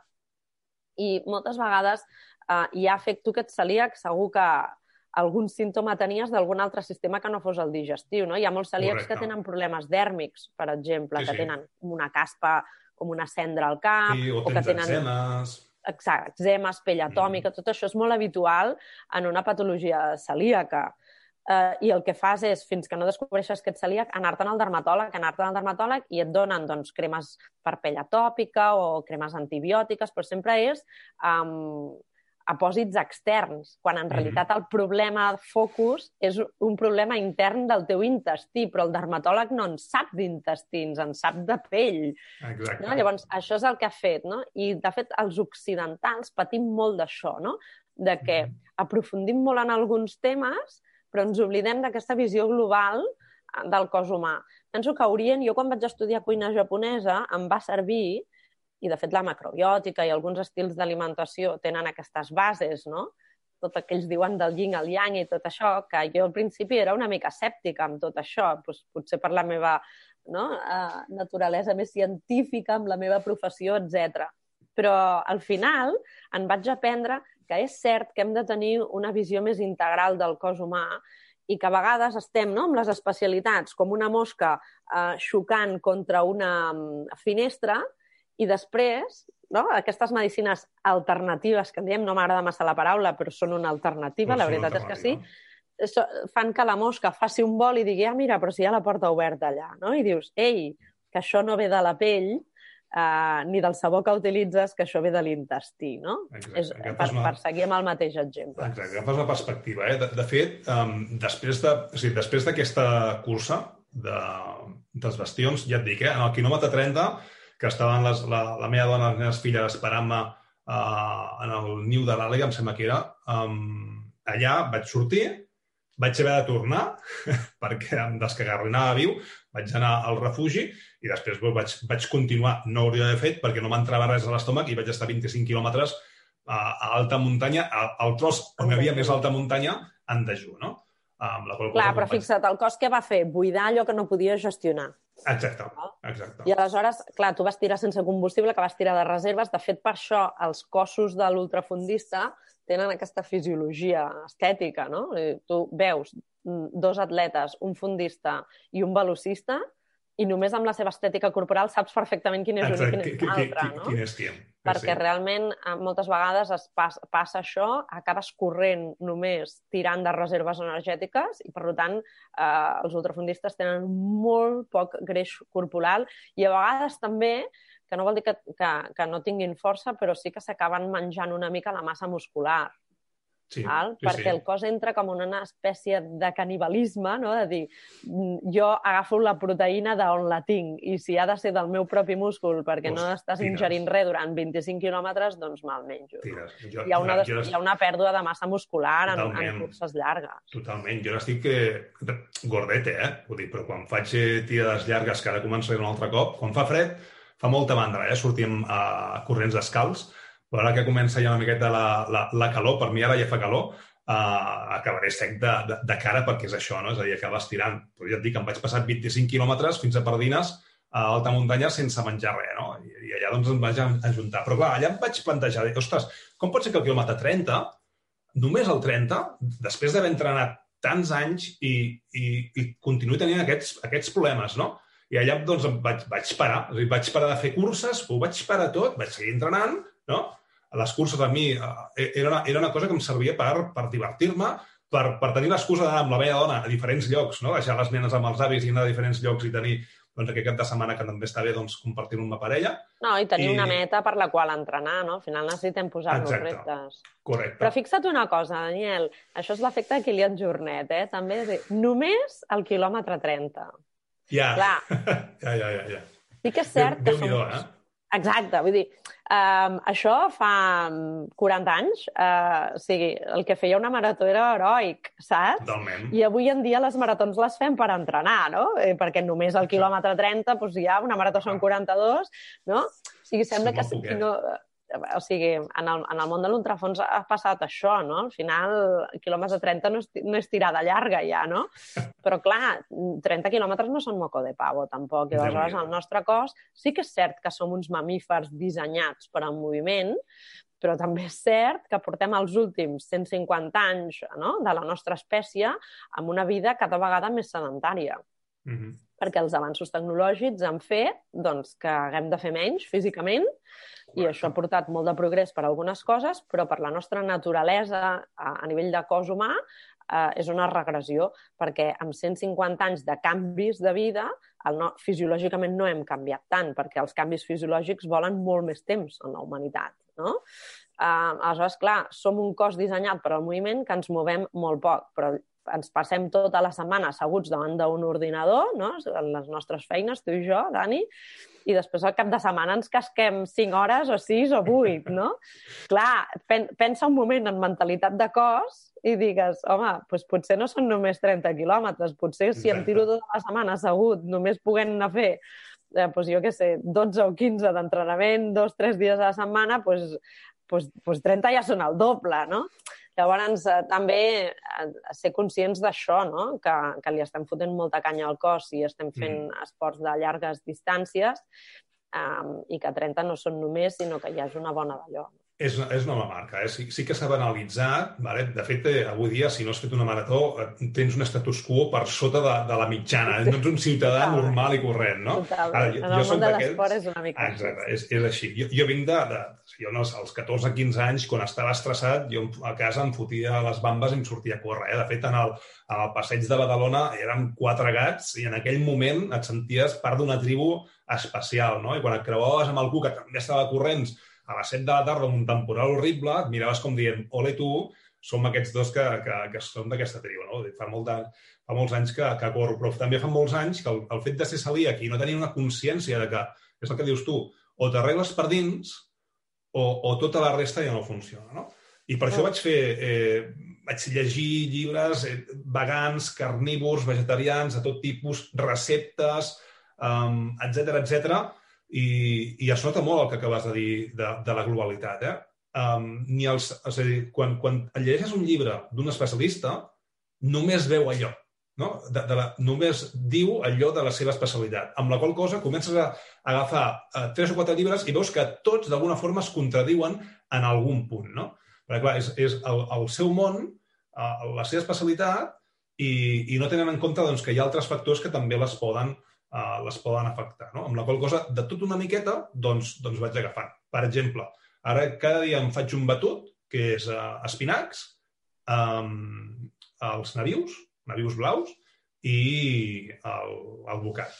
i moltes vegades eh, fet tu que ets celíac, segur que algun símptoma tenies d'algun altre sistema que no fos el digestiu. No? Hi ha molts celíacs Correcte. que tenen problemes dèrmics, per exemple, sí, que sí. tenen una caspa com una cendra al cap... Sí, o, o que tenen... Eczemes. Exacte, eczemes, pell atòmica, mm. tot això és molt habitual en una patologia celíaca. Uh, I el que fas és, fins que no descobreixes que ets celíac, anar-te'n al dermatòleg, anar-te'n al dermatòleg i et donen doncs, cremes per pell atòpica o cremes antibiòtiques, però sempre és um, apòsits externs, quan en realitat el problema focus és un problema intern del teu intestí, però el dermatòleg no en sap d'intestins, en sap de pell. Exacte. No? Llavors, això és el que ha fet, no? I, de fet, els occidentals patim molt d'això, no? De que aprofundim molt en alguns temes, però ens oblidem d'aquesta visió global eh, del cos humà. Penso que a Orient, jo quan vaig estudiar cuina japonesa, em va servir i, de fet, la macrobiòtica i alguns estils d'alimentació tenen aquestes bases, no? Tot el que ells diuen del yin al yang i tot això, que jo al principi era una mica escèptica amb tot això, doncs, potser per la meva no? uh, naturalesa més científica, amb la meva professió, etc. Però al final en vaig aprendre que és cert que hem de tenir una visió més integral del cos humà i que a vegades estem no, amb les especialitats com una mosca eh, xocant contra una mm, finestra i després, no? aquestes medicines alternatives, que en diem, no m'agrada massa la paraula, però són una alternativa, no la veritat és que sí, fan que la mosca faci un vol i digui, ah, mira, però si hi ha la porta oberta allà, no? I dius, ei, que això no ve de la pell, uh, ni del sabó que utilitzes, que això ve de l'intestí, no? Exacte. És, per, una... per seguir amb el mateix exemple. Exacte, agafes la perspectiva. Eh? De, de fet, um, després de, o sigui, després d'aquesta cursa de, dels bastions, ja et dic, eh? en el quilòmetre 30 que estaven les, la, la meva dona i les meves filles esperant-me uh, en el niu de l'àliga, em sembla que era. Um, allà vaig sortir, vaig haver de tornar perquè em descagarrinava viu, vaig anar al refugi i després vaig, vaig continuar. No hauria d'haver fet perquè no m'entrava res a l'estómac i vaig estar 25 quilòmetres a, a alta muntanya, al tros on hi havia més alta muntanya, en dejú, no? Amb la qual Clar, però fixa't, el cos que va fer? Buidar allò que no podia gestionar. Exacte, exacte. I aleshores, clar, tu vas tirar sense combustible, que vas tirar de reserves. De fet, per això els cossos de l'ultrafundista tenen aquesta fisiologia estètica, no? Tu veus dos atletes, un fundista i un velocista, i només amb la seva estètica corporal saps perfectament quin és un i quin és l'altre, no? Quin és quin. Perquè sí. realment eh, moltes vegades es pas, passa això, acabes corrent només tirant de reserves energètiques i, per tant, eh, els ultrafundistes tenen molt poc greix corporal i a vegades també que no vol dir que, que, que no tinguin força, però sí que s'acaben menjant una mica la massa muscular. Sí, val? sí, perquè sí. el cos entra com en una espècie de canibalisme, no? de dir, mm, jo agafo la proteïna d'on la tinc i si ha de ser del meu propi múscul perquè pues, no estàs tires. ingerint res durant 25 quilòmetres, doncs me'l menjo. Jo, hi, ha una, jo, hi ha una pèrdua de massa muscular en, en curses llargues. Totalment. Jo n'estic eh, gordete, eh? Vull dir, però quan faig eh, tirades llargues, que ara començaré un altre cop, quan fa fred, fa molta mandra, eh? Sortim a corrents descalç, però ara que comença ja una miqueta la, la, la calor, per mi ara ja fa calor, uh, acabaré sec de, de, de cara perquè és això, no? És a dir, acabes tirant. Però ja et dic, em vaig passar 25 quilòmetres fins a Pardines a alta muntanya sense menjar res, no? I, i allà doncs em vaig ajuntar. Però clar, allà em vaig plantejar, dir, ostres, com pot ser que el quilòmetre 30, només el 30, després d'haver entrenat tants anys i, i, i continuï tenint aquests, aquests problemes, no? I allà doncs vaig, vaig parar, vaig parar de fer curses, ho vaig parar tot, vaig seguir entrenant, no? Les curses a mi eh, era una, era una cosa que em servia per, per divertir-me, per, per tenir l'excusa d'anar amb la meva dona a diferents llocs, no? deixar les nenes amb els avis i anar a diferents llocs i tenir doncs, aquest cap de setmana que també està bé doncs, compartir amb la parella. No, i tenir I... una meta per la qual entrenar, no? Al final necessitem posar-nos reptes. Correcte. Però fixa't una cosa, Daniel, això és l'efecte de Kilian Jornet, eh? També és dir, només el quilòmetre 30. Ja, Clar. ja, ja, ja, ja. Sí que és cert Déu, que som... Eh? Exacte, vull dir, um, això fa 40 anys, uh, o sigui, el que feia una marató era heroic, saps? Totalment. I avui en dia les maratons les fem per entrenar, no? Eh, perquè només al quilòmetre 30 doncs, ja una marató són 42, no? O sigui, sembla sí, que... Si no, o sigui, en el, en el món de l'ultrafons ha passat això, no? Al final, quilòmetre 30 no és, no és tirada llarga ja, no? Però clar, 30 quilòmetres no són moco de pavo, tampoc. I aleshores el nostre cos sí que és cert que som uns mamífers dissenyats per al moviment, però també és cert que portem els últims 150 anys no? de la nostra espècie amb una vida cada vegada més sedentària. Mm -hmm. Perquè els avanços tecnològics han fet doncs, que haguem de fer menys físicament i això ha portat molt de progrés per a algunes coses, però per la nostra naturalesa a, a nivell de cos humà eh, és una regressió, perquè amb 150 anys de canvis de vida, el no, fisiològicament no hem canviat tant, perquè els canvis fisiològics volen molt més temps en la humanitat no? Uh, aleshores, clar, som un cos dissenyat per al moviment que ens movem molt poc, però ens passem tota la setmana asseguts davant d'un ordinador, no? en les nostres feines, tu i jo, Dani, i després al cap de setmana ens casquem 5 hores o 6 o 8, no? Clar, pen pensa un moment en mentalitat de cos i digues, home, doncs potser no són només 30 quilòmetres, potser si em tiro tota la setmana assegut, només puguem anar a fer eh, doncs jo què sé, 12 o 15 d'entrenament, dos, tres dies a la setmana, doncs, doncs, doncs 30 ja són el doble, no? Llavors, eh, també eh, ser conscients d'això, no? que, que li estem fotent molta canya al cos i estem fent mm. esports de llargues distàncies eh, i que 30 no són només, sinó que hi hagi una bona d'allò. És, és una marca, eh? sí, sí que s'ha banalitzat. Vale? De fet, eh, avui dia, si no has fet una marató, eh, tens un status quo per sota de, de la mitjana. No ets un ciutadà Total. normal i corrent, no? Total. Ara, jo, en el jo món de l'esport és una mica... Exacte, és, és així. Jo, jo vinc de... de jo no, als 14-15 anys, quan estava estressat, jo a casa em fotia les bambes i em sortia a córrer. Eh? De fet, en el, en el passeig de Badalona érem quatre gats i en aquell moment et senties part d'una tribu especial, no? I quan et creuaves amb algú que també estava corrents a les 7 de la tarda, amb un temporal horrible, et miraves com dient, ole tu, som aquests dos que, que, que som d'aquesta tribu, no? Fa, molt de, fa molts anys que, que corro, però també fa molts anys que el, el fet de ser celíac i no tenir una consciència de que, és el que dius tu, o t'arregles per dins o, o tota la resta ja no funciona, no? I per això vaig fer, eh, vaig llegir llibres eh, vegans, carnívors, vegetarians, de tot tipus, receptes, um, etc etc i, i es nota molt el que acabes de dir de, de la globalitat. Eh? Um, ni els, és a dir, quan, quan llegeixes un llibre d'un especialista, només veu allò. No? De, de la, només diu allò de la seva especialitat. Amb la qual cosa comences a, a agafar uh, tres o quatre llibres i veus que tots d'alguna forma es contradiuen en algun punt. No? Perquè, clar, és, és el, el seu món, uh, la seva especialitat, i, i no tenen en compte doncs, que hi ha altres factors que també les poden uh, les poden afectar. No? Amb la qual cosa, de tot una miqueta, doncs, doncs vaig agafant. Per exemple, ara cada dia em faig un batut, que és uh, espinacs, um, els navius, navius blaus, i el, el bocat.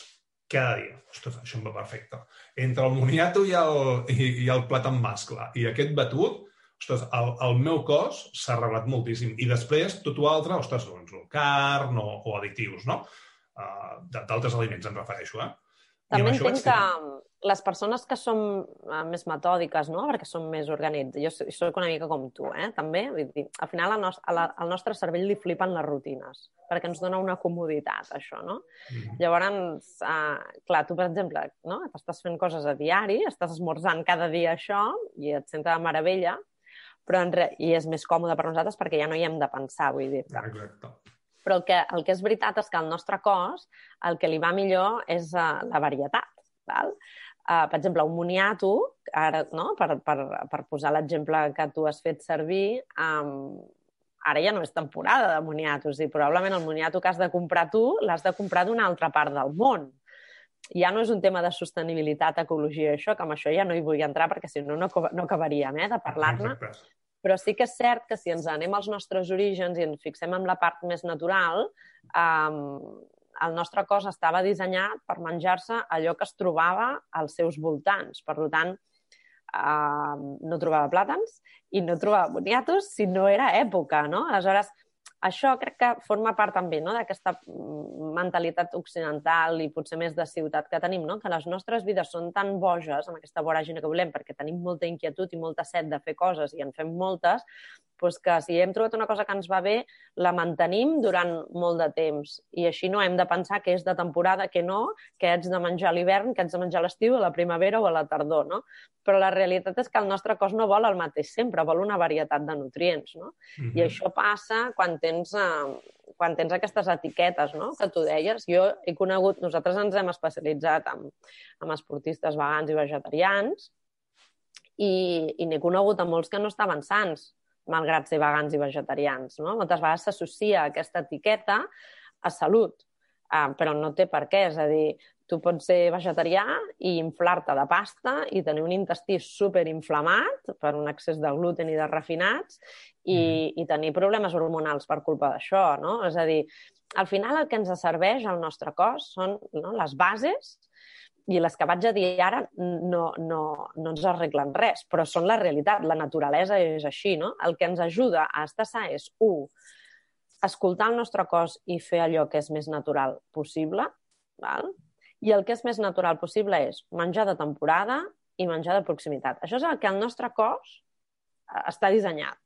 Cada dia. Ostres, això em va perfecte. Entre el moniato i el, i, i el plat amb mascle i aquest batut, ostres, el, el meu cos s'ha arreglat moltíssim. I després, tot l'altre, ostres, doncs, carn o, o additius, no? Uh, d'altres aliments, em refereixo. Eh? També entenc que les persones que som uh, més metòdiques, no? perquè som més organitzats, jo soc una mica com tu, eh? també, vull dir, al final al, nos al, al nostre cervell li flipen les rutines, perquè ens dona una comoditat, això, no? Mm -hmm. Llavors, uh, clar, tu, per exemple, no? estàs fent coses a diari, estàs esmorzant cada dia això i et senta de meravella, però en re... i és més còmode per nosaltres perquè ja no hi hem de pensar, vull dir. Exacte. Però el que, el que és veritat és que al nostre cos el que li va millor és uh, la varietat. Val? Uh, per exemple, un moniato, ara, no? per, per, per posar l'exemple que tu has fet servir, um, ara ja no és temporada de moniatos i probablement el moniato que has de comprar tu l'has de comprar d'una altra part del món. Ja no és un tema de sostenibilitat, ecologia, això, que amb això ja no hi vull entrar perquè si no, no, no acabaríem eh, de parlar-ne. Però sí que és cert que si ens anem als nostres orígens i ens fixem en la part més natural, um, el nostre cos estava dissenyat per menjar-se allò que es trobava als seus voltants. Per tant, uh, no trobava plàtans i no trobava boniatos si no era època, no? Aleshores, això crec que forma part també no, d'aquesta mm, mentalitat occidental i potser més de ciutat que tenim, no? que les nostres vides són tan boges, amb aquesta voràgina que volem, perquè tenim molta inquietud i molta set de fer coses i en fem moltes, pues que si hem trobat una cosa que ens va bé, la mantenim durant molt de temps. I així no hem de pensar que és de temporada, que no, que ets de menjar a l'hivern, que ets de menjar a l'estiu, a la primavera o a la tardor, no? Però la realitat és que el nostre cos no vol el mateix sempre, vol una varietat de nutrients, no? Mm -hmm. I això passa quan tens, eh, quan tens aquestes etiquetes, no?, que tu deies. Jo he conegut, nosaltres ens hem especialitzat en, en esportistes vegans i vegetarians, i, i n'he conegut a molts que no estaven sans, malgrat ser vegans i vegetarians. No? Moltes vegades s'associa aquesta etiqueta a salut, uh, però no té per què. És a dir, tu pots ser vegetarià i inflar-te de pasta i tenir un intestí superinflamat per un excés de gluten i de refinats i, mm. i tenir problemes hormonals per culpa d'això, no? És a dir, al final el que ens serveix al nostre cos són no, les bases i les que vaig a dir ara no, no, no ens arreglen res, però són la realitat, la naturalesa és així, no? El que ens ajuda a estar sa és, un, escoltar el nostre cos i fer allò que és més natural possible, val? i el que és més natural possible és menjar de temporada i menjar de proximitat. Això és el que el nostre cos eh, està dissenyat.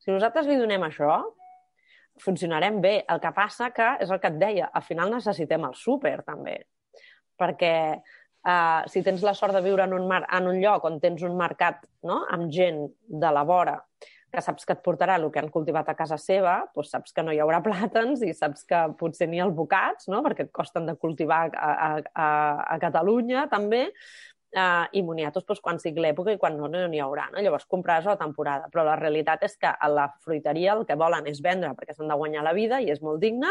Si nosaltres li donem això, funcionarem bé. El que passa que, és el que et deia, al final necessitem el súper, també perquè uh, si tens la sort de viure en un, mar, en un lloc on tens un mercat no? amb gent de la vora que saps que et portarà el que han cultivat a casa seva, doncs saps que no hi haurà plàtans i saps que potser ni albocats, no? perquè et costen de cultivar a, a, a, Catalunya també, uh, i moniatos doncs, quan sigui l'època i quan no n'hi haurà. No? Llavors compraràs a la temporada. Però la realitat és que a la fruiteria el que volen és vendre perquè s'han de guanyar la vida i és molt digne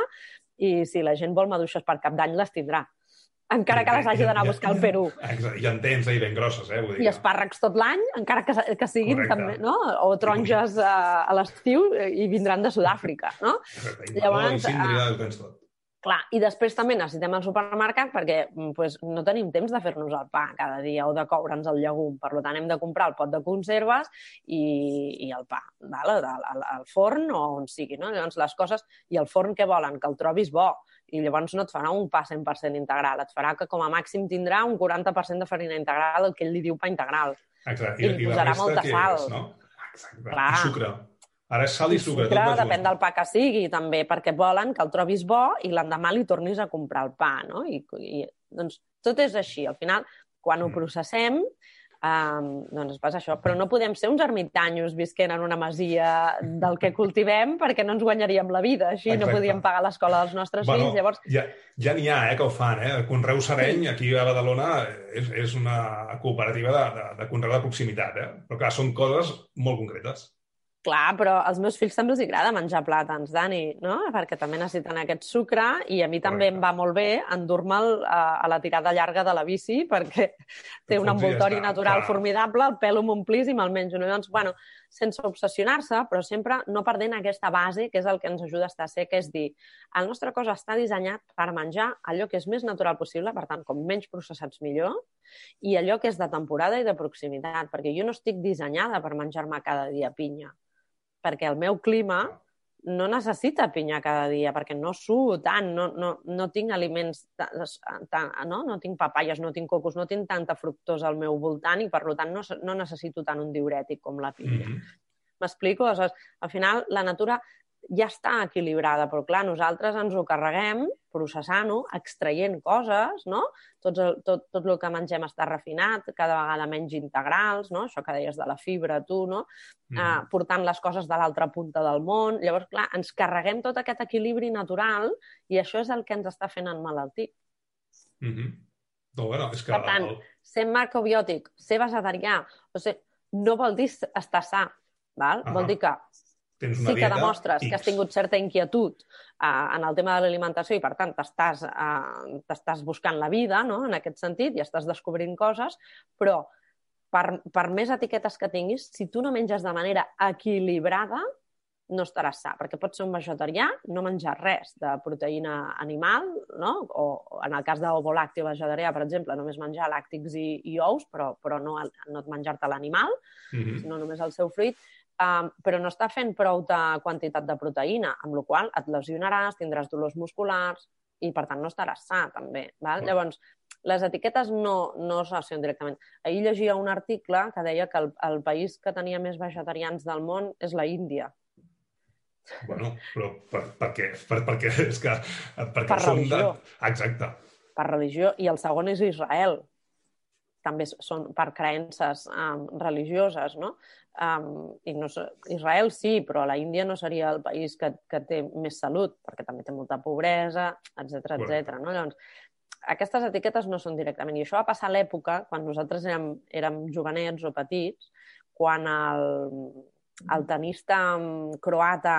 i si la gent vol maduixes per cap d'any les tindrà encara que les hagi d'anar a buscar al Perú. Exacte, i en tens ahir ben grosses, eh? Vull dir I espàrrecs tot l'any, encara que, que siguin Correcte. també, no? O taronges a, a l'estiu i vindran de Sud-àfrica, no? Correcte. I Llavors, i síndria, ho tens tot. Clar, i després també necessitem el supermercat perquè pues, no tenim temps de fer-nos el pa cada dia o de coure'ns el llegum. Per tant, hem de comprar el pot de conserves i, i el pa, val? Al, forn o on sigui. No? Llavors, les coses... I el forn que volen? Que el trobis bo i llavors no et farà un pa 100% integral, et farà que com a màxim tindrà un 40% de farina integral, el que ell li diu pa integral. Exacte. I, I, i posarà molta sal. És, no? Exacte. Clar. I sucre. Ara és sal i sucre. I sucre tot depèn del pa que sigui, també, perquè volen que el trobis bo i l'endemà li tornis a comprar el pa, no? I, i, doncs tot és així. Al final, quan ho mm. processem, Um, doncs passa això. Però no podem ser uns ermitanyos visquent en una masia del que cultivem perquè no ens guanyaríem la vida. Així Exacte. no podíem pagar l'escola dels nostres bueno, fills. Llavors... Ja, ja n'hi ha, eh, que ho fan. Eh? Conreu Sereny, aquí a Badalona, és, és una cooperativa de, de, de conreu de proximitat. Eh? Però clar, són coses molt concretes. Clar, però als meus fills també els agrada menjar plàtans, Dani, no? Perquè també necessiten aquest sucre i a mi també Correcte. em va molt bé endur-me'l a, a la tirada llarga de la bici perquè té un envoltori natural clar. formidable, el pèl m'omplís i me'l menjo. No? Doncs, bueno, sense obsessionar-se, però sempre no perdent aquesta base, que és el que ens ajuda a estar sec, és dir, el nostre cos està dissenyat per menjar allò que és més natural possible, per tant, com menys processats millor, i allò que és de temporada i de proximitat, perquè jo no estic dissenyada per menjar-me cada dia pinya perquè el meu clima no necessita pinya cada dia, perquè no suo tant, no, no, no tinc aliments, tant, no? no tinc papaies, no tinc cocos, no tinc tanta fructosa al meu voltant i, per tant, no, no necessito tant un diurètic com la pinya. Mm -hmm. M'explico? Al final, la natura ja està equilibrada, però clar, nosaltres ens ho carreguem processant-ho, extraient coses, no? Tot el, tot, tot el que mengem està refinat, cada vegada menys integrals, no? Això que deies de la fibra, tu, no? Mm. Uh, portant les coses de l'altra punta del món. Llavors, clar, ens carreguem tot aquest equilibri natural i això és el que ens està fent enmalaltir. Mm -hmm. No, bueno, és que... Per tant, el... ser macrobiòtic, ser vegetarià, o sigui, no vol dir estar sa, val? Uh -huh. vol dir que Tens una sí que demostres X. que has tingut certa inquietud uh, en el tema de l'alimentació i, per tant, t'estàs uh, buscant la vida no? en aquest sentit i estàs descobrint coses, però per, per més etiquetes que tinguis, si tu no menges de manera equilibrada, no estaràs sa, perquè pots ser un vegetarià, no menjar res de proteïna animal, no? o, en el cas d'ovolàcteo vegetarià, per exemple, només menjar làctics i, i ous, però, però no, no menjar-te l'animal, mm -hmm. sinó només el seu fruit, um, però no està fent prou de quantitat de proteïna, amb la qual et lesionaràs, tindràs dolors musculars i, per tant, no estaràs sa, també. Val? Mm. Llavors, les etiquetes no, no s'associen directament. Ahir llegia un article que deia que el, el país que tenia més vegetarians del món és la Índia. Bueno, però per, per què? Per, perquè és que... Perquè Per religió. De... Exacte. Per religió. I el segon és Israel. També són per creences um, religioses, no? Um, i no Israel sí, però la Índia no seria el país que, que té més salut, perquè també té molta pobresa, etc Bueno. etc. no? Llavors, aquestes etiquetes no són directament. I això va passar a l'època, quan nosaltres érem, érem jovenets o petits, quan el, el tenista mm, croata,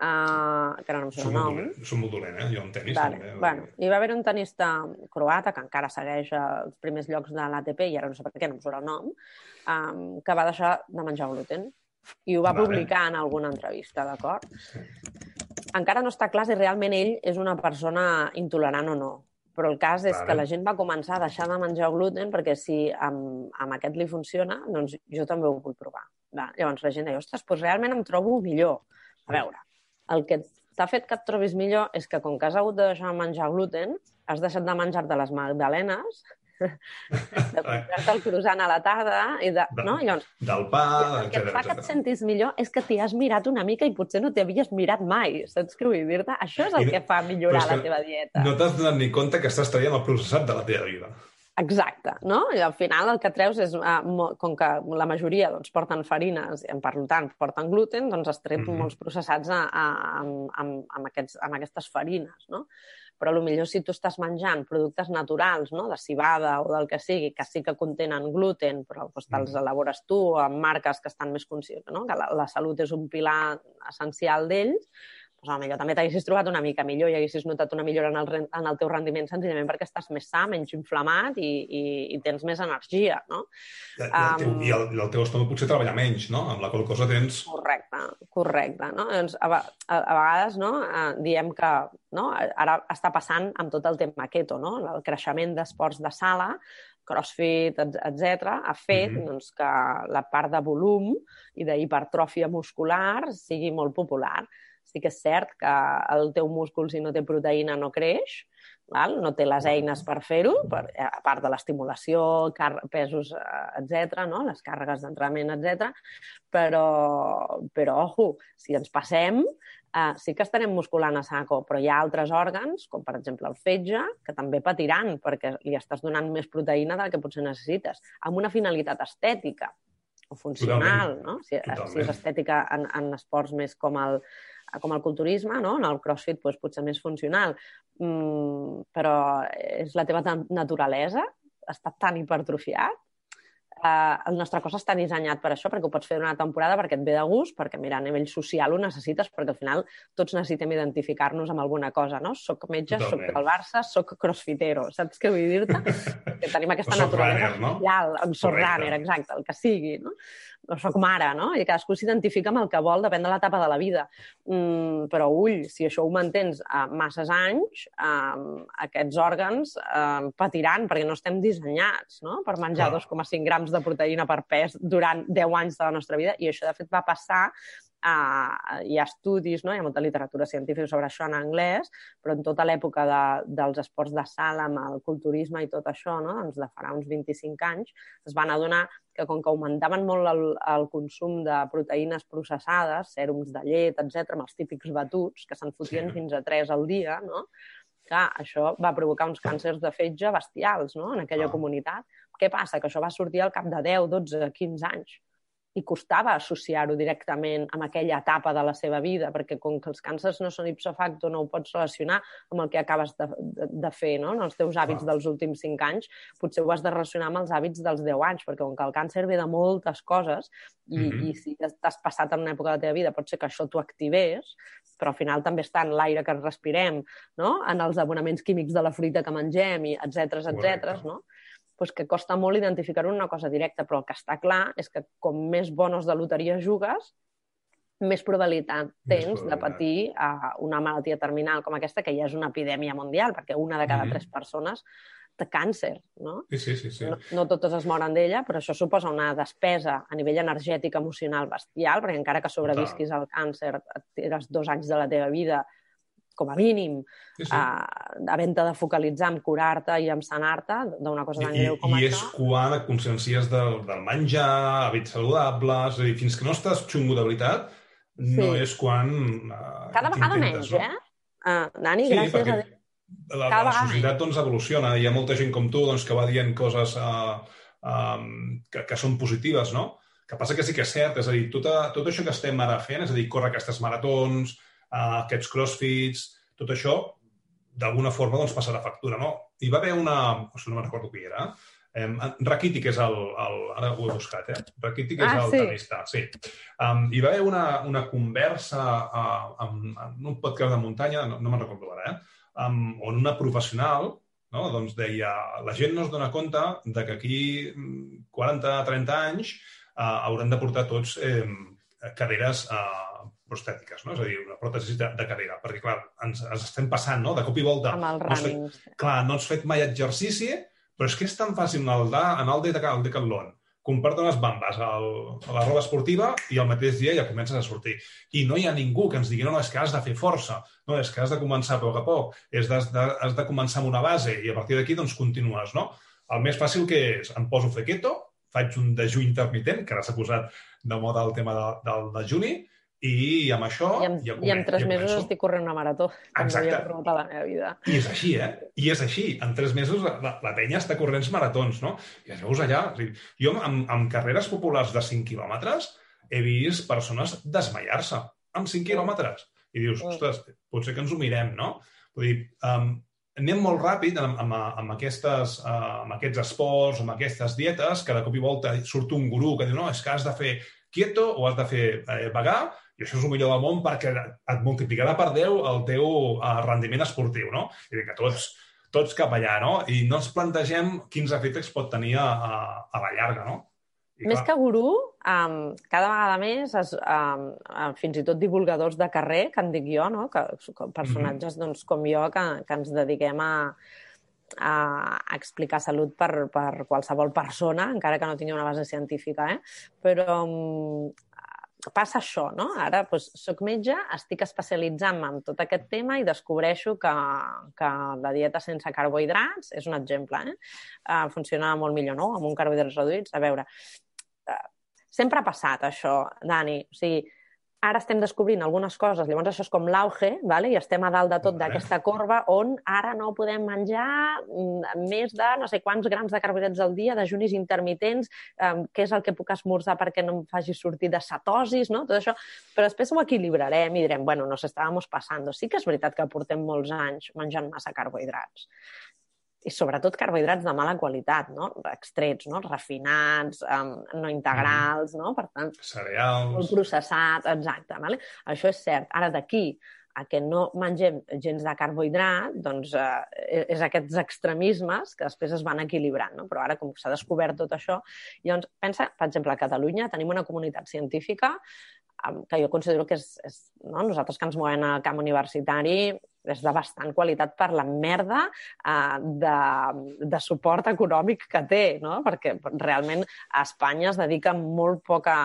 uh, que ara no em sé el nom, dolent, som molt dolent, eh? Jo en tenis Vale. també. Bueno, hi va haver un tenista croata que encara segueix els primers llocs de l'ATP, i ara no sé per què no em surt el nom, um, que va deixar de menjar gluten. I ho va Vale. publicar en alguna entrevista, d'acord? Encara no està clar si realment ell és una persona intolerant o no. Però el cas és Vale. que la gent va començar a deixar de menjar gluten perquè si amb, amb aquest li funciona, doncs jo també ho vull provar. Va, llavors la gent deia, ostres, doncs realment em trobo millor. A veure, el que t'ha fet que et trobis millor és que com que has hagut de deixar de menjar gluten, has deixat de menjar-te les magdalenes, de comprar-te el croissant a la tarda, i de, De- no? I llavors, Del pa, el que et fa que et sentis millor és que t'hi has mirat una mica i potser no t'havies mirat mai, saps què vull dir-te? Això és el I que fa millorar la teva dieta. No t'has donat ni compte que estàs traient el processat de la teva vida. Exacte, no? I al final el que treus és, uh, mo- com que la majoria doncs, porten farines i per tant porten gluten, doncs has tret Mhm. molts processats a, a, amb, amb, amb, aquests, amb aquestes farines, no? Però a lo millor si tu estàs menjant productes naturals, no? de cibada o del que sigui, que sí que contenen gluten, però doncs, te'ls Mhm. elabores tu amb marques que estan més conscients, no? que la, la salut és un pilar essencial d'ells, doncs potser també t'haguessis trobat una mica millor i haguessis notat una millora en el, en el teu rendiment senzillament perquè estàs més sa, menys inflamat i, i, i tens més energia, no? I, el teu, Um, i el, el teu estómac potser treballa menys, no? Amb la qual cosa tens... Correcte, correcte. No? Doncs a, a, a vegades no, eh, diem que no, ara està passant amb tot el tema keto, no? el creixement d'esports de sala, crossfit, etc ha fet Mhm. doncs, que la part de volum i d'hipertròfia muscular sigui molt popular. Sí que és cert que el teu múscul, si no té proteïna, no creix, val? no té les eines per fer-ho, per, a part de l'estimulació, pesos, etc, no? les càrregues d'entrenament, etc. Però, però, ojo, si ens passem, eh, sí que estarem musculant a saco, però hi ha altres òrgans, com per exemple el fetge, que també patiran perquè li estàs donant més proteïna del que potser necessites, amb una finalitat estètica o funcional, Totalment. no? Si, Totalment. si és estètica en, en esports més com el, com el culturisme, no? en el crossfit doncs, potser més funcional, mm, però és la teva naturalesa, està tan hipertrofiat, Uh, el nostre cos està dissenyat per això, perquè ho pots fer una temporada perquè et ve de gust, perquè mira, a nivell social ho necessites, perquè al final tots necessitem identificar-nos amb alguna cosa, no? Soc metge, soc Totalment. del Barça, soc crossfitero, saps què vull dir-te? que tenim aquesta soc naturalesa runner, no? social, soc Correcte. runner, exacte, el que sigui, no? O soc mare, no? I cadascú s'identifica amb el que vol, depèn de l'etapa de la vida. Mm, però ull, si això ho mantens a masses anys, um, aquests òrgans um, patiran perquè no estem dissenyats no? per menjar Clar. 2,5 grams de proteïna per pes durant 10 anys de la nostra vida i això de fet va passar Uh, hi ha estudis, no? hi ha molta literatura científica sobre això en anglès, però en tota l'època de, dels esports de sala, amb el culturisme i tot això, no? doncs de farà uns 25 anys, es van adonar que com que augmentaven molt el, el consum de proteïnes processades, sèrums de llet, etc, amb els típics batuts, que se'n fotien Sí. fins a 3 al dia, no? Clar, això va provocar uns càncers de fetge bestials no? en aquella Ah. comunitat. Què passa? Que això va sortir al cap de 10, 12, 15 anys i costava associar-ho directament amb aquella etapa de la seva vida, perquè com que els càncers no són ipso facto, no ho pots relacionar amb el que acabes de, de, de fer no? en els teus hàbits Clar. dels últims 5 anys, potser ho has de relacionar amb els hàbits dels 10 anys, perquè com que el càncer ve de moltes coses i, Mhm. i si t'has passat en una època de la teva vida pot ser que això t'ho activés, però al final també està en l'aire que respirem, no? en els abonaments químics de la fruita que mengem, i etc etc. No? Pues que costa molt identificar-ho en una cosa directa, però el que està clar és que com més bonos de loteria jugues, més probabilitat Més tens de probabilitat. patir uh, una malaltia terminal com aquesta, que ja és una epidèmia mundial, perquè una de cada Mhm. tres persones té càncer, no? Sí, sí, sí. sí. No, no totes es moren d'ella, però això suposa una despesa a nivell energètic, emocional, bestial, perquè encara que sobrevisquis al càncer, et tires dos anys de la teva vida com a mínim, Sí, sí. uh, havent-te de focalitzar en curar-te i en sanar-te d'una cosa tan I, greu com I això. és quan et consciencies del, del menjar, hàbits saludables, és a dir, fins que no estàs xungo de veritat, no Sí. és quan... Uh, Cada vegada menys, eh? Uh, Dani, Sí, gràcies perquè a Déu. la, Cada la societat doncs, evoluciona. Hi ha molta gent com tu doncs, que va dient coses uh, um, que, que són positives, no? Que passa que sí que és cert, és a dir, tot, a, tot això que estem ara fent, és a dir, córrer aquestes maratons, uh, aquests crossfits, tot això, d'alguna forma, doncs, passarà factura, no? Hi va haver una... O sigui, no me'n recordo qui era. Eh, Rakiti, que és el, el... Ara ho he buscat, eh? Rakiti, que és Ah, el sí. tenista, sí. Um, hi va haver una, una conversa uh, en, en un podcast de muntanya, no, no me'n recordo ara, eh? Um, on una professional no? doncs deia, la gent no es dona compte de que aquí 40-30 anys uh, hauran de portar tots eh, caderes uh, prostètiques, no? és a dir, una pròtesi de, de cadera, perquè, clar, ens, ens estem passant, no?, de cop i volta. Amb el no has fet- running. clar, no has fet mai exercici, però és que és tan fàcil anar al Deca- al Decathlon, comprar-te unes bambes al, a la roba esportiva i al mateix dia ja comences a sortir. I no hi ha ningú que ens digui, no, no, és que has de fer força, no, és que has de començar a poc a poc, és de, de, has de començar amb una base i a partir d'aquí doncs continues, no? El més fàcil que és, em poso keto, faig un dejú intermitent, que ara s'ha posat de moda el tema de, del dejuni, i amb això I en, ja, I en tres ja mesos començo. estic corrent una marató, com no Exacte. havia corregut a la meva vida. I és així, eh? I és així. En tres mesos la, la, la penya està corrents maratons, no? I es veus allà. O sigui, jo, amb, amb carreres populars de 5 quilòmetres, he vist persones desmaiar-se amb 5 quilòmetres. I dius, Mm. ostres, potser que ens ho mirem, no? Vull dir, um, anem molt ràpid amb, amb, amb, aquestes, uh, amb aquests esports, amb aquestes dietes, que de cop i volta surt un gurú que diu, no, és que has de fer quieto o has de fer eh, vegà, i això és el millor del món perquè et multiplicarà per 10 el teu uh, rendiment esportiu, no? I que tots, tots cap allà, no? I no ens plantegem quins efectes pot tenir a, a, a la llarga, no? I, Més que gurú, um, cada vegada més, es, um, fins i tot divulgadors de carrer, que en dic jo, no? que, que personatges Mhm. doncs, com jo, que, que ens dediquem a, a, a explicar salut per, per qualsevol persona, encara que no tingui una base científica. Eh? Però um, passa això, no? Ara doncs, soc metge, estic especialitzant-me en tot aquest tema i descobreixo que, que la dieta sense carbohidrats, és un exemple, eh? Uh, funciona molt millor, no? Amb un carbohidrats reduïts. A veure, uh, sempre ha passat això, Dani. O sigui, ara estem descobrint algunes coses, llavors això és com l'auge, vale? i estem a dalt de tot d'aquesta corba on ara no podem menjar mm, més de no sé quants grams de carbohidrats al dia, dejunis intermitents, um, què és el que puc esmorzar perquè no em faci sortir de cetosis, no? tot això. Però després ho equilibrarem i direm, bueno, nos estábamos pasando. Sí que és veritat que portem molts anys menjant massa carbohidrats i sobretot carbohidrats de mala qualitat, no? extrets, no? refinats, um, no integrals, no? per tant, molt cereals... processat, exacte. Vale? Això és cert. Ara, d'aquí a que no mengem gens de carbohidrat, doncs eh, és aquests extremismes que després es van equilibrant. No? Però ara, com s'ha descobert tot això, llavors, pensa, per exemple, a Catalunya tenim una comunitat científica que jo considero que és, és no? nosaltres que ens movem al camp universitari és de bastant qualitat per la merda eh, de, de suport econòmic que té, no? perquè realment a Espanya es dedica molt, poca,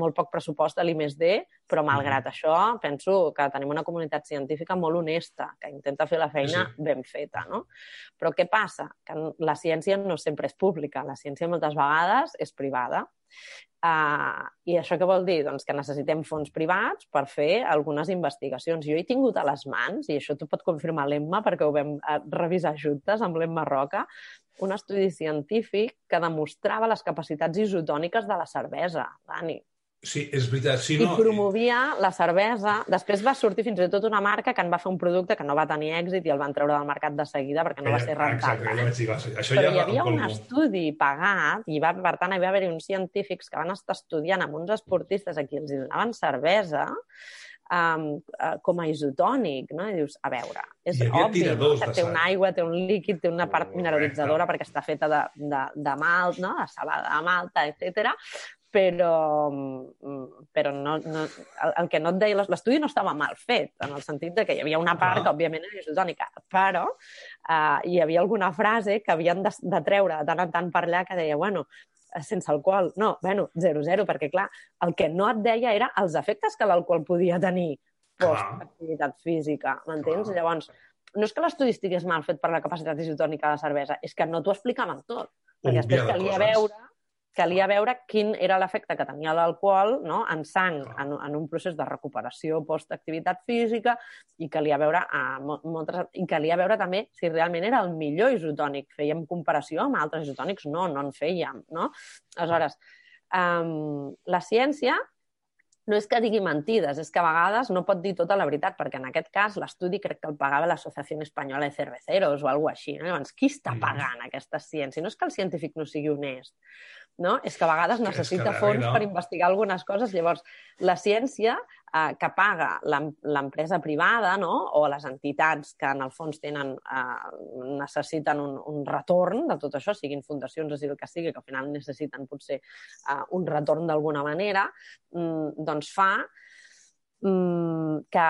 molt poc pressupost a l'I+D, però malgrat això penso que tenim una comunitat científica molt honesta, que intenta fer la feina Sí. ben feta. No? Però què passa? Que la ciència no sempre és pública, la ciència moltes vegades és privada. Uh, I això què vol dir? Doncs que necessitem fons privats per fer algunes investigacions. Jo he tingut a les mans, i això t'ho pot confirmar l'Emma, perquè ho vam eh, revisar juntes amb l'Emma Roca, un estudi científic que demostrava les capacitats isotòniques de la cervesa, Dani. Sí, és veritat. Sí, I no, promovia la cervesa. Després va sortir fins i tot una marca que en va fer un producte que no va tenir èxit i el van treure del mercat de seguida perquè no va ser Exacte, rentable. ja vaig dir, va ser- això Però ja hi havia un colmo. estudi pagat i va, per tant hi va haver uns científics que van estar estudiant amb uns esportistes a qui els donaven cervesa um, uh, com a isotònic, no? I dius, a veure, és obvi no? que té una aigua, té un líquid, té una part Correcte. mineralitzadora perquè està feta de, de, de malt, no? de cebada de malta, etc. Però, mm, però no, no, el, el que no et deia, l'estudi no estava mal fet, en el sentit de que hi havia una part Ah. que, òbviament, era isotònica, però uh, hi havia alguna frase que havien de, de treure de tant en tant per allà que deia, bueno, eh, sense alcohol, no, bueno, 0-0, perquè clar, el que no et deia era els efectes que l'alcohol podia tenir post-activitat física, m'entens? Llavors, no és que l'estudi estigués mal fet per la capacitat isotònica de la cervesa, és que no t'ho explicaven tot. Perquè després calia veure calia veure quin era l'efecte que tenia l'alcohol no? en sang, en, en un procés de recuperació post-activitat física, i calia veure, uh, moltes, i calia veure també si realment era el millor isotònic. Fèiem comparació amb altres isotònics? No, no en fèiem. No? Aleshores, um, la ciència no és que digui mentides, és que a vegades no pot dir tota la veritat, perquè en aquest cas l'estudi crec que el pagava l'Associació Espanyola de Cerveceros o alguna així. No? Llavors, qui està mm. pagant aquesta ciència? No és que el científic no sigui honest, no? És que a vegades necessita que, fons no? per investigar algunes coses. Llavors, la ciència eh, que paga l'empresa privada no? o les entitats que en el fons tenen, eh, necessiten un, un retorn de tot això, siguin fundacions o sigui el que sigui, que al final necessiten potser eh, un retorn d'alguna manera, mm, doncs fa que,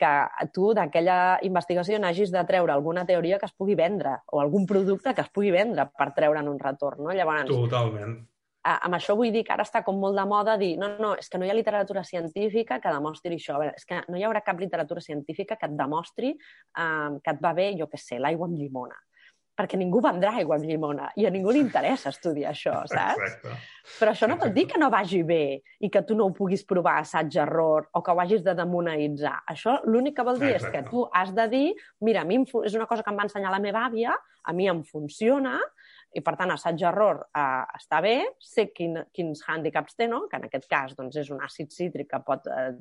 que tu d'aquella investigació n'hagis de treure alguna teoria que es pugui vendre o algun producte que es pugui vendre per treure'n un retorn. No? Llavors, Totalment amb això vull dir que ara està com molt de moda dir no, no, és que no hi ha literatura científica que demostri això. A veure, és que no hi haurà cap literatura científica que et demostri eh, que et va bé, jo què sé, l'aigua amb llimona perquè ningú vendrà aigua amb llimona i a ningú li interessa estudiar això, saps? Exacte. Però això no vol dir que no vagi bé i que tu no ho puguis provar assaig-error o que ho hagis de demonaitzar. Això l'únic que vol dir Exacte. és que tu has de dir mira, a mi és una cosa que em va ensenyar la meva àvia, a mi em funciona, i, per tant, assaig-error eh, està bé, sé quin, quins hàndicaps té, no? que en aquest cas doncs, és un àcid cítric que pot eh,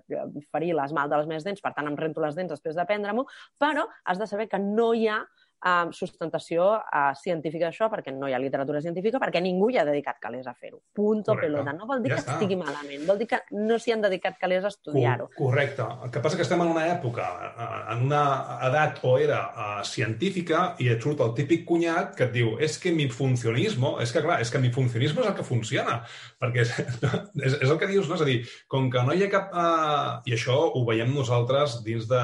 ferir l'esmalt de les meves dents, per tant, em rento les dents després de prendre-m'ho, però has de saber que no hi ha eh, sustentació eh, científica d'això, perquè no hi ha literatura científica, perquè ningú hi ha dedicat calés a fer-ho. Punto Correcte. pelota. No vol dir ja que està. estigui malament, vol dir que no s'hi han dedicat calés a estudiar-ho. Correcte. El que passa que estem en una època, eh, en una edat o era uh, científica, i et surt el típic cunyat que et diu és que mi funcionismo, és que clar, és que mi funcionismo és el que funciona, perquè és, és, és el que dius, no? És a dir, com que no hi ha cap... Uh, I això ho veiem nosaltres dins de,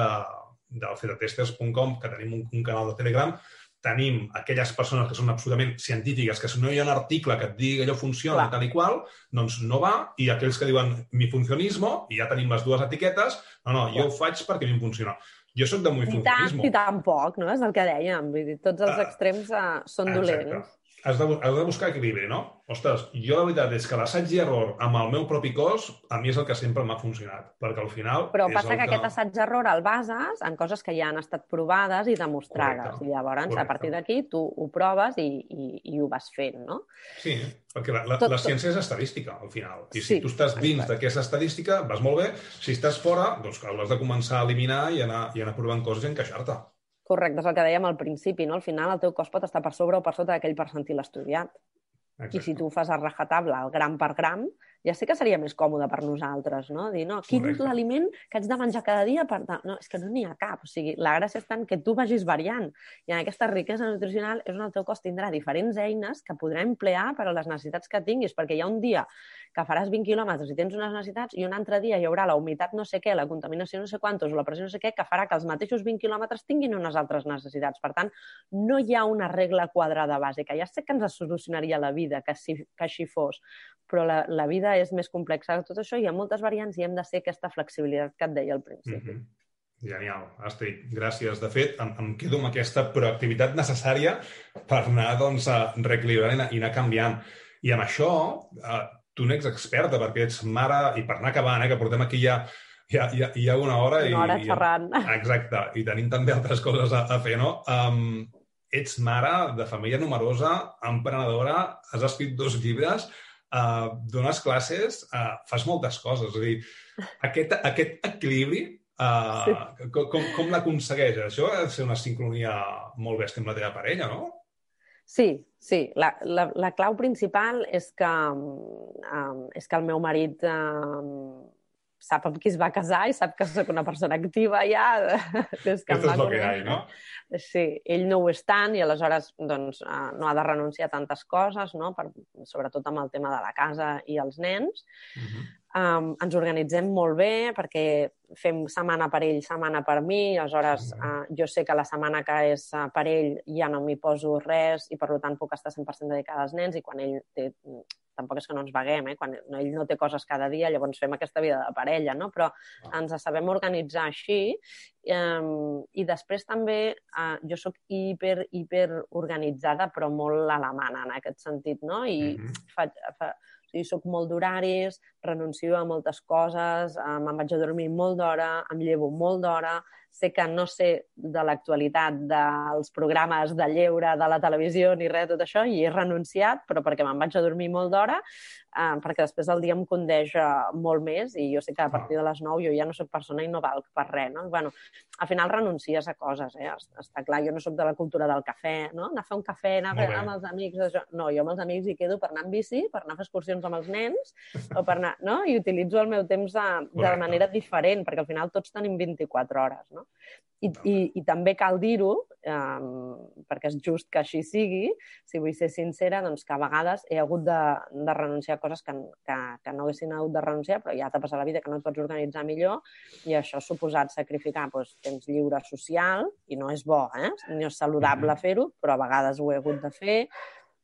del fetatesters.com, que tenim un, un canal de Telegram, tenim aquelles persones que són absolutament científiques, que si no hi ha un article que et digui que allò funciona Clar. tal i qual, doncs no va, i aquells que diuen mi funcionismo, i ja tenim les dues etiquetes, no, no, jo ho faig perquè mi funciona. Jo sóc de muy funcionismo. I tant, i tampoc, no? És el que dèiem. Vull dir, tots els uh, extrems uh, són exacte. dolents has de, has de buscar equilibri, no? Ostres, jo la veritat és que l'assaig i error amb el meu propi cos a mi és el que sempre m'ha funcionat, perquè al final... Però passa que, que aquest assaig i error el bases en coses que ja han estat provades i demostrades. Correcte. I llavors, Correcte. a partir d'aquí, tu ho proves i, i, i ho vas fent, no? Sí, perquè la, la, tot, la ciència és estadística, al final. I si sí, tu estàs dins d'aquesta estadística, vas molt bé. Si estàs fora, doncs hauràs de començar a eliminar i anar, i anar provant coses i encaixar-te. Correcte, és el que dèiem al principi, no? Al final el teu cos pot estar per sobre o per sota d'aquell percentil estudiat. Exacte. I si tu fas a rajatabla el gram per gram, ja sé que seria més còmode per nosaltres, no? Dir, no, quin Correcte. és l'aliment que haig de menjar cada dia? Per... No, és que no n'hi ha cap. O sigui, la gràcia és tant que tu vagis variant. I en aquesta riquesa nutricional és on el teu cos tindrà diferents eines que podrà emplear per a les necessitats que tinguis, perquè hi ha un dia que faràs 20 quilòmetres i tens unes necessitats i un altre dia hi haurà la humitat no sé què, la contaminació no sé quantos o la pressió no sé què, que farà que els mateixos 20 quilòmetres tinguin unes altres necessitats. Per tant, no hi ha una regla quadrada bàsica. Ja sé que ens solucionaria la vida que, si, que així fos, però la, la vida és més complexa que tot això, hi ha moltes variants i hem de ser aquesta flexibilitat que et deia al principi. Mm -hmm. Genial, Astrid, gràcies. De fet, em, em quedo amb aquesta proactivitat necessària per anar doncs, reequilibrant i anar, i anar canviant. I amb això, eh, tu n'ets experta perquè ets mare, i per anar acabant, eh, que portem aquí ja ha, hi ha una hora... Una hora i, xerrant. I, exacte, i tenim també altres coses a, a fer, no? Um, ets mare de família numerosa, emprenedora, has escrit dos llibres, uh, dones classes, uh, fas moltes coses. És a dir, aquest, aquest equilibri, uh, sí. com, com l'aconsegueixes? Això ha de ser una sincronia molt bèstia amb la teva parella, no? Sí, sí. La, la, la clau principal és que, um, és que el meu marit um, sap amb qui es va casar i sap que sóc una persona activa ja des que Esto em va conèixer. No? Sí, ell no ho és tant i aleshores doncs, uh, no ha de renunciar a tantes coses, no? per, sobretot amb el tema de la casa i els nens. Uh -huh. Um, ens organitzem molt bé perquè fem setmana per ell, setmana per mi, aleshores uh uh, jo sé que la setmana que és uh, per ell ja no m'hi poso res i per tant puc estar 100% dedicada als nens i quan ell té tampoc és que no ens veguem, eh? quan ell no té coses cada dia, llavors fem aquesta vida de parella, no? però ah. ens sabem organitzar així eh, i després també eh, jo sóc hiper, hiper organitzada, però molt alemana en aquest sentit, no? I mm -hmm. faig, fa, o sigui, soc molt d'horaris, renuncio a moltes coses, eh, me'n vaig a dormir molt d'hora, em llevo molt d'hora, sé que no sé de l'actualitat dels programes de lleure de la televisió ni res de tot això i he renunciat, però perquè me'n vaig a dormir molt d'hora, eh, perquè després el dia em condeix molt més i jo sé que a partir de les 9 jo ja no sóc persona i no valc per res, no? Bueno, al final renuncies a coses, eh? Està clar, jo no sóc de la cultura del cafè, no? Anar a fer un cafè, anar a fer amb els amics, això. No, jo amb els amics hi quedo per anar amb bici, per anar a fer excursions amb els nens, o per anar, no? I utilitzo el meu temps de, de manera diferent, perquè al final tots tenim 24 hores, no? I, i, i també cal dir-ho, um, perquè és just que així sigui, si vull ser sincera, doncs que a vegades he hagut de, de renunciar a coses que, que, que no haguessin hagut de renunciar, però ja t'ha passat la vida que no et pots organitzar millor i això ha suposat sacrificar doncs, temps lliure social, i no és bo, eh? no és saludable fer-ho, però a vegades ho he hagut de fer,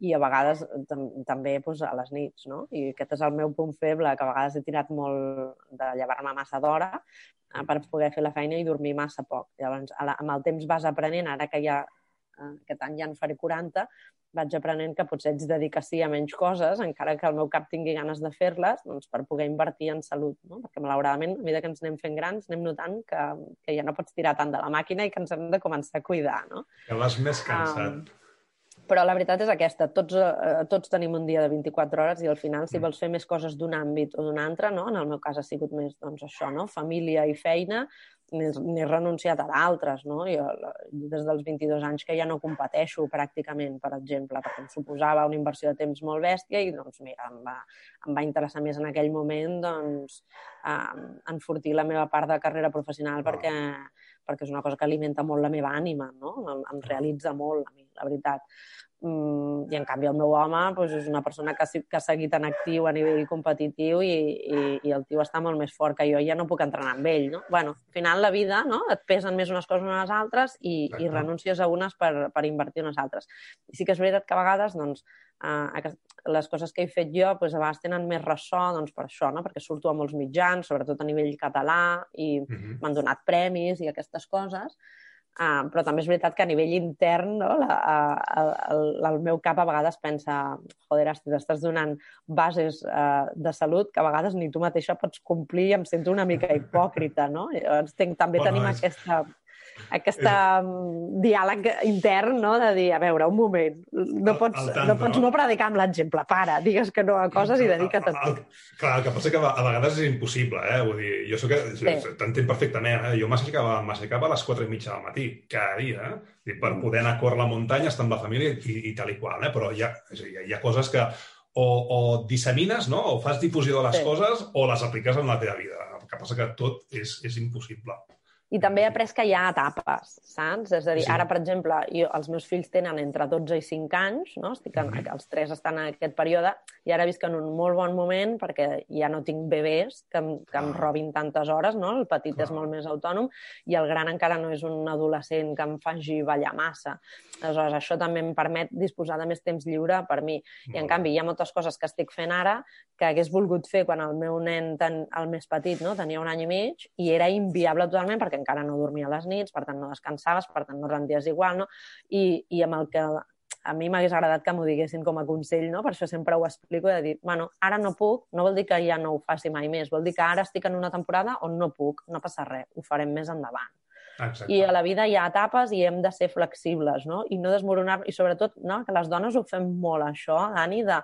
i a vegades també doncs, a les nits, no? I aquest és el meu punt feble, que a vegades he tirat molt de llevar-me massa d'hora eh, per poder fer la feina i dormir massa poc. Llavors, amb el temps vas aprenent, ara que ja eh, aquest any ja en faré 40, vaig aprenent que potser ets dedicar sí a menys coses, encara que el meu cap tingui ganes de fer-les, doncs per poder invertir en salut, no? Perquè, malauradament, a mesura que ens anem fent grans, anem notant que, que ja no pots tirar tant de la màquina i que ens hem de començar a cuidar, no? Que vas més cansat. Um, però la veritat és aquesta, tots, eh, tots tenim un dia de 24 hores i al final si mm. vols fer més coses d'un àmbit o d'un altre, no? en el meu cas ha sigut més doncs, això, no? família i feina, n'he renunciat a d'altres, no? Jo, des dels 22 anys que ja no competeixo pràcticament, per exemple, perquè em suposava una inversió de temps molt bèstia i, doncs, mira, em va, em va interessar més en aquell moment, doncs, eh, enfortir la meva part de carrera professional oh. perquè, perquè és una cosa que alimenta molt la meva ànima, no? Em, em realitza molt a mi, la veritat. Mm, I, en canvi, el meu home doncs, és una persona que, que ha seguit en actiu a nivell competitiu i, i, i el tio està molt més fort que jo i ja no puc entrenar amb ell. No? bueno, al final, la vida no? et pesen més unes coses que unes altres i, i renuncies a unes per, per invertir en unes altres. I sí que és veritat que a vegades doncs, eh, les coses que he fet jo doncs, a vegades tenen més ressò doncs, per això, no? perquè surto a molts mitjans, sobretot a nivell català, i uh -huh. m'han donat premis i aquestes coses, Uh, però també és veritat que a nivell intern no, la, el, el, el meu cap a vegades pensa joder, t'estàs donant bases uh, de salut que a vegades ni tu mateixa pots complir i em sento una mica hipòcrita, no? Llavors, tenc, també bueno, tenim és... aquesta aquest um, diàleg intern, no?, de dir, a veure, un moment, no pots, el, el tant, no, pots no? no predicar amb l'exemple, para, digues que no a coses i dedica't a tu. Clar, el que passa que a vegades és impossible, eh? Vull dir, jo sóc, sí. t'entenc perfectament, eh? Jo m'aixecava a les 4 i mitja del matí, cada dia, eh? per mm. poder anar a córrer la muntanya, estar amb la família i, i tal i qual, eh? Però hi ha, és a dir, hi ha coses que o, o dissemines, no?, o fas difusió de les sí. coses o les apliques en la teva vida. El que passa que tot és, és impossible. I també he après que hi ha etapes, saps? És a dir, sí. ara, per exemple, jo, els meus fills tenen entre 12 i 5 anys, no? Estic en, els tres estan en aquest període, i ara visc en un molt bon moment perquè ja no tinc bebès que em, que em robin tantes hores, no? El petit Clar. és molt més autònom i el gran encara no és un adolescent que em faci ballar massa. Aleshores, això també em permet disposar de més temps lliure per mi. I, en canvi, hi ha moltes coses que estic fent ara que hagués volgut fer quan el meu nen, ten, el més petit, no? tenia un any i mig, i era inviable totalment perquè encara no dormia a les nits, per tant no descansaves, per tant no rendies igual, no? I, i amb el que a mi m'hagués agradat que m'ho diguessin com a consell, no? Per això sempre ho explico, de dir, bueno, ara no puc, no vol dir que ja no ho faci mai més, vol dir que ara estic en una temporada on no puc, no passa res, ho farem més endavant. Exacte. I a la vida hi ha etapes i hem de ser flexibles, no? I no desmoronar... I sobretot, no?, que les dones ho fem molt, això, Dani, de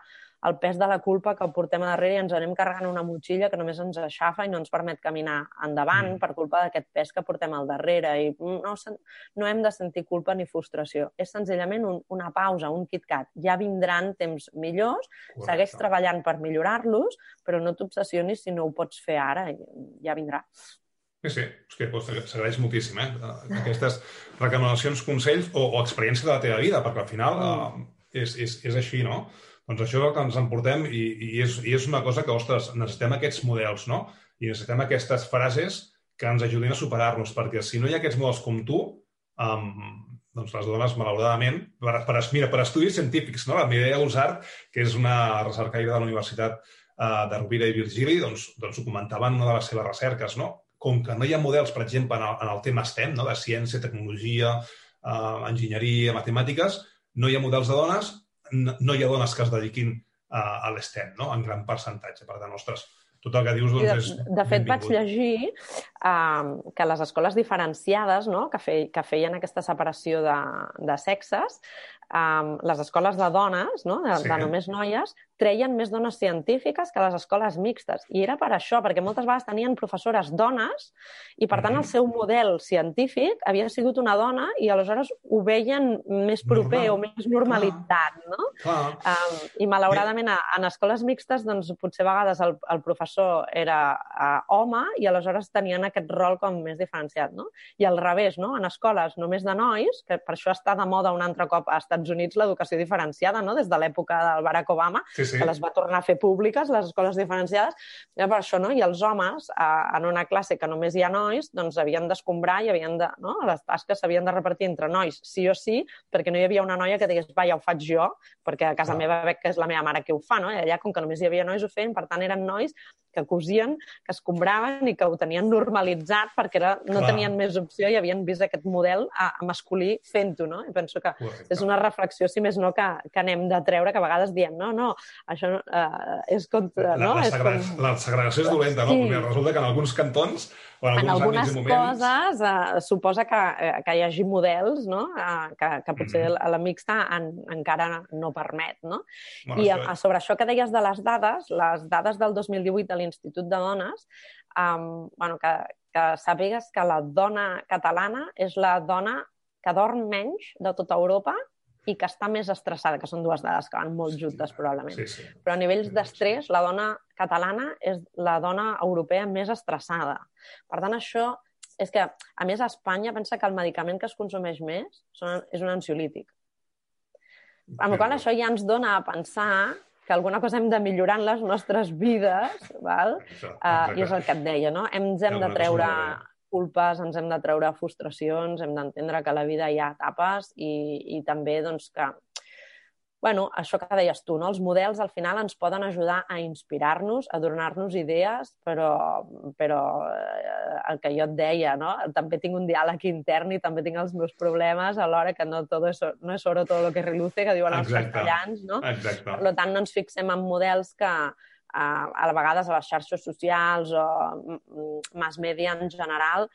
el pes de la culpa que portem a darrere i ens anem carregant una motxilla que només ens aixafa i no ens permet caminar endavant mm. per culpa d'aquest pes que portem al darrere. I no, no hem de sentir culpa ni frustració. És senzillament un, una pausa, un KitKat. Ja vindran temps millors, Correcte. segueix treballant per millorar-los, però no t'obsessionis si no ho pots fer ara, ja vindrà. Sí, sí, que doncs, s'agraeix moltíssim, eh? Aquestes recomanacions, consells o, o experiència de la teva vida, perquè al final mm. eh, és, és, és així, no? Doncs això és el que ens emportem i, i, és, i és una cosa que, ostres, necessitem aquests models, no? I necessitem aquestes frases que ens ajudin a superar-nos, perquè si no hi ha aquests models com tu, um, doncs les dones, malauradament, per, per, mira, per estudis científics, no? la Mireia Usart, que és una recercaire de la Universitat uh, de Rovira i Virgili, doncs, doncs ho comentava en una de les seves recerques, no? Com que no hi ha models, per exemple, en el, en el tema STEM, no? de ciència, tecnologia, uh, enginyeria, matemàtiques, no hi ha models de dones, no, no hi ha dones que es dediquin uh, a l'STEM, no? en gran percentatge. Per tant, ostres, tot el que dius doncs, és de, de fet, vaig llegir uh, que les escoles diferenciades, no? que, fe, que feien aquesta separació de, de sexes, um, les escoles de dones, no? de, sí. de només noies, treien més dones científiques que les escoles mixtes. I era per això, perquè moltes vegades tenien professores dones i, per tant, el seu model científic havia sigut una dona i aleshores ho veien més proper Normal. o més normalitzat, Clar. no? Clar. Um, I, malauradament, a, en escoles mixtes, doncs, potser a vegades el, el professor era uh, home i aleshores tenien aquest rol com més diferenciat, no? I al revés, no? En escoles només de nois, que per això està de moda un altre cop a Estats Units l'educació diferenciada, no? Des de l'època del Barack Obama, sí, sí. que les va tornar a fer públiques, les escoles diferenciades, era per això, no? I els homes, eh, en una classe que només hi ha nois, doncs havien d'escombrar i havien de, no? Les tasques s'havien de repartir entre nois, sí o sí, perquè no hi havia una noia que digués, va, ja ho faig jo, perquè a casa ah. meva veig que és la meva mare que ho fa, no? I allà, com que només hi havia nois, ho feien, per tant, eren nois que cosien, que escombraven i que ho tenien normalitzat perquè era, no Clar. tenien més opció i havien vist aquest model a, a masculí fent-ho, no? I penso que Correcte. és una reflexió, si més no, que, que anem de treure, que a vegades diem, no, no, això uh, és contra... La, no? La, segre... és com... la segregació és dolenta, no? Sí. Perquè resulta que en alguns cantons o en, en algunes moments... coses uh, suposa que, uh, que hi hagi models no? uh, que, que potser mm. la mixta en, encara no permet. No? Bueno, I a, sobre això que deies de les dades, les dades del 2018 de l'Institut de Dones, um, bueno, que, que sàpigues que la dona catalana és la dona que dorm menys de tota Europa i que està més estressada, que són dues dades que van molt juntes, probablement. Sí, sí. Però a nivells d'estrès, la dona catalana és la dona europea més estressada. Per tant, això és que, a més, a Espanya pensa que el medicament que es consumeix més és un ansiolític. Amb la qual això ja ens dona a pensar que alguna cosa hem de millorar en les nostres vides, val? Exacte, exacte. Uh, i és el que et deia, no? Hem, hem de treure culpes, ens hem de treure frustracions, hem d'entendre que a la vida hi ha etapes i, i també doncs, que bueno, això que deies tu, no? els models al final ens poden ajudar a inspirar-nos, a donar-nos idees, però, però eh, el que jo et deia, no? també tinc un diàleg intern i també tinc els meus problemes alhora que no, todo eso, no és oro todo lo que reluce, que diuen els castellans. No? Exacte. Per tant, no ens fixem en models que, a, a vegades a les xarxes socials o mm, mass media en general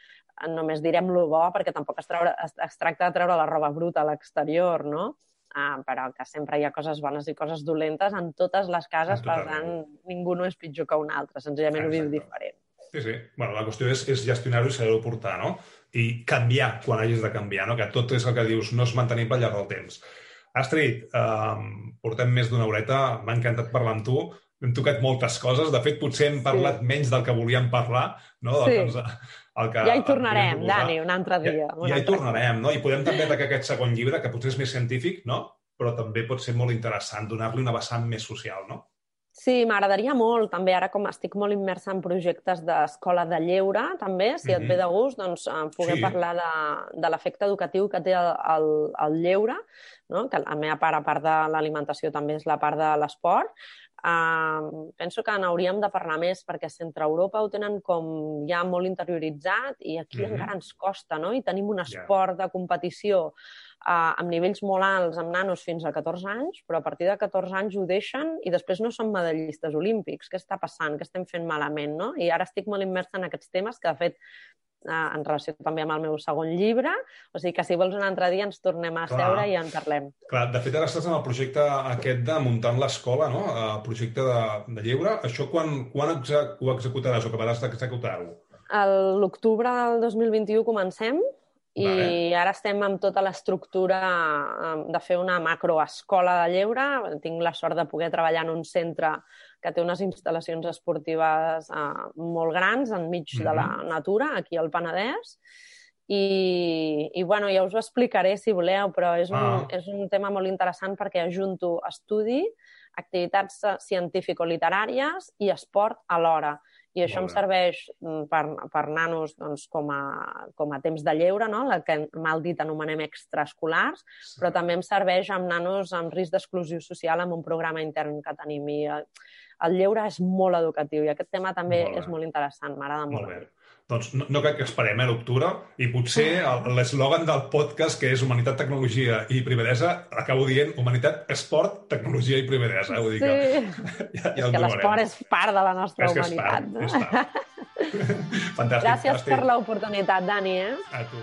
només direm lo bo perquè tampoc es, treure, es, es tracta de treure la roba bruta a l'exterior, no? Ah, però que sempre hi ha coses bones i coses dolentes en totes les cases, per tant, ningú no és pitjor que un altre, senzillament Exacte. ho viu diferent. Sí, sí. Bueno, la qüestió és, és gestionar-ho i saber-ho portar, no? I canviar quan hagis de canviar, no? Que tot és el que dius, no és mantenir pel llarg del temps. Astrid, um, portem més d'una horeta, m'ha encantat parlar amb tu hem tocat moltes coses. De fet, potser hem parlat sí. menys del que volíem parlar, no? Del sí. que ens, el que, ja hi tornarem, Dani, un altre dia. Ja, ja hi tornarem, no? I podem també atacar aquest segon llibre, que potser és més científic, no? Però també pot ser molt interessant donar-li una vessant més social, no? Sí, m'agradaria molt, també ara com estic molt immersa en projectes d'escola de lleure, també, si mm -hmm. et ve de gust, doncs eh, poder sí. parlar de, de l'efecte educatiu que té el, el, el lleure, no? que la meva part, a part de l'alimentació, també és la part de l'esport, Uh, penso que n'hauríem de parlar més perquè centre Europa ho tenen com ja molt interioritzat i aquí mm -hmm. encara ens costa, no? I tenim un esport yeah. de competició uh, amb nivells molt alts, amb nanos fins a 14 anys, però a partir de 14 anys ho deixen i després no són medallistes olímpics. Què està passant? Què estem fent malament, no? I ara estic molt immersa en aquests temes que, de fet, eh, en relació també amb el meu segon llibre, o sigui que si vols un altre dia ens tornem a Clar. seure i en parlem. Clar, de fet ara estàs en el projecte aquest de muntant l'escola, no? El projecte de, de lleure. Això quan, quan exec ho executaràs o acabaràs d'executar-ho? L'octubre del 2021 comencem i vale. ara estem amb tota l'estructura de fer una macroescola de lleure. Tinc la sort de poder treballar en un centre que té unes instal·lacions esportives uh, molt grans enmig mm -hmm. de la mhm. natura, aquí al Penedès. I, i bueno, ja us ho explicaré si voleu, però és un, ah. és un tema molt interessant perquè ajunto estudi, activitats científico-literàries i esport alhora. i això em serveix mm, per, per nanos doncs, com, a, com a temps de lleure, no? la que mal dit anomenem extraescolars, sí. però també em serveix amb nanos amb risc d'exclusió social amb un programa intern que tenim. I el, lleure és molt educatiu i aquest tema també és molt interessant, m'agrada molt. molt bé. Doncs no, no crec que esperem a l'octubre i potser l'eslògan del podcast, que és Humanitat, Tecnologia i Privadesa, acabo dient Humanitat, Esport, Tecnologia i Privadesa. Vull dir sí. que, ja, ja és que l'esport és part de la nostra és humanitat. És part, és part. Fantàstic. Gràcies per l'oportunitat, Dani. Eh? A tu.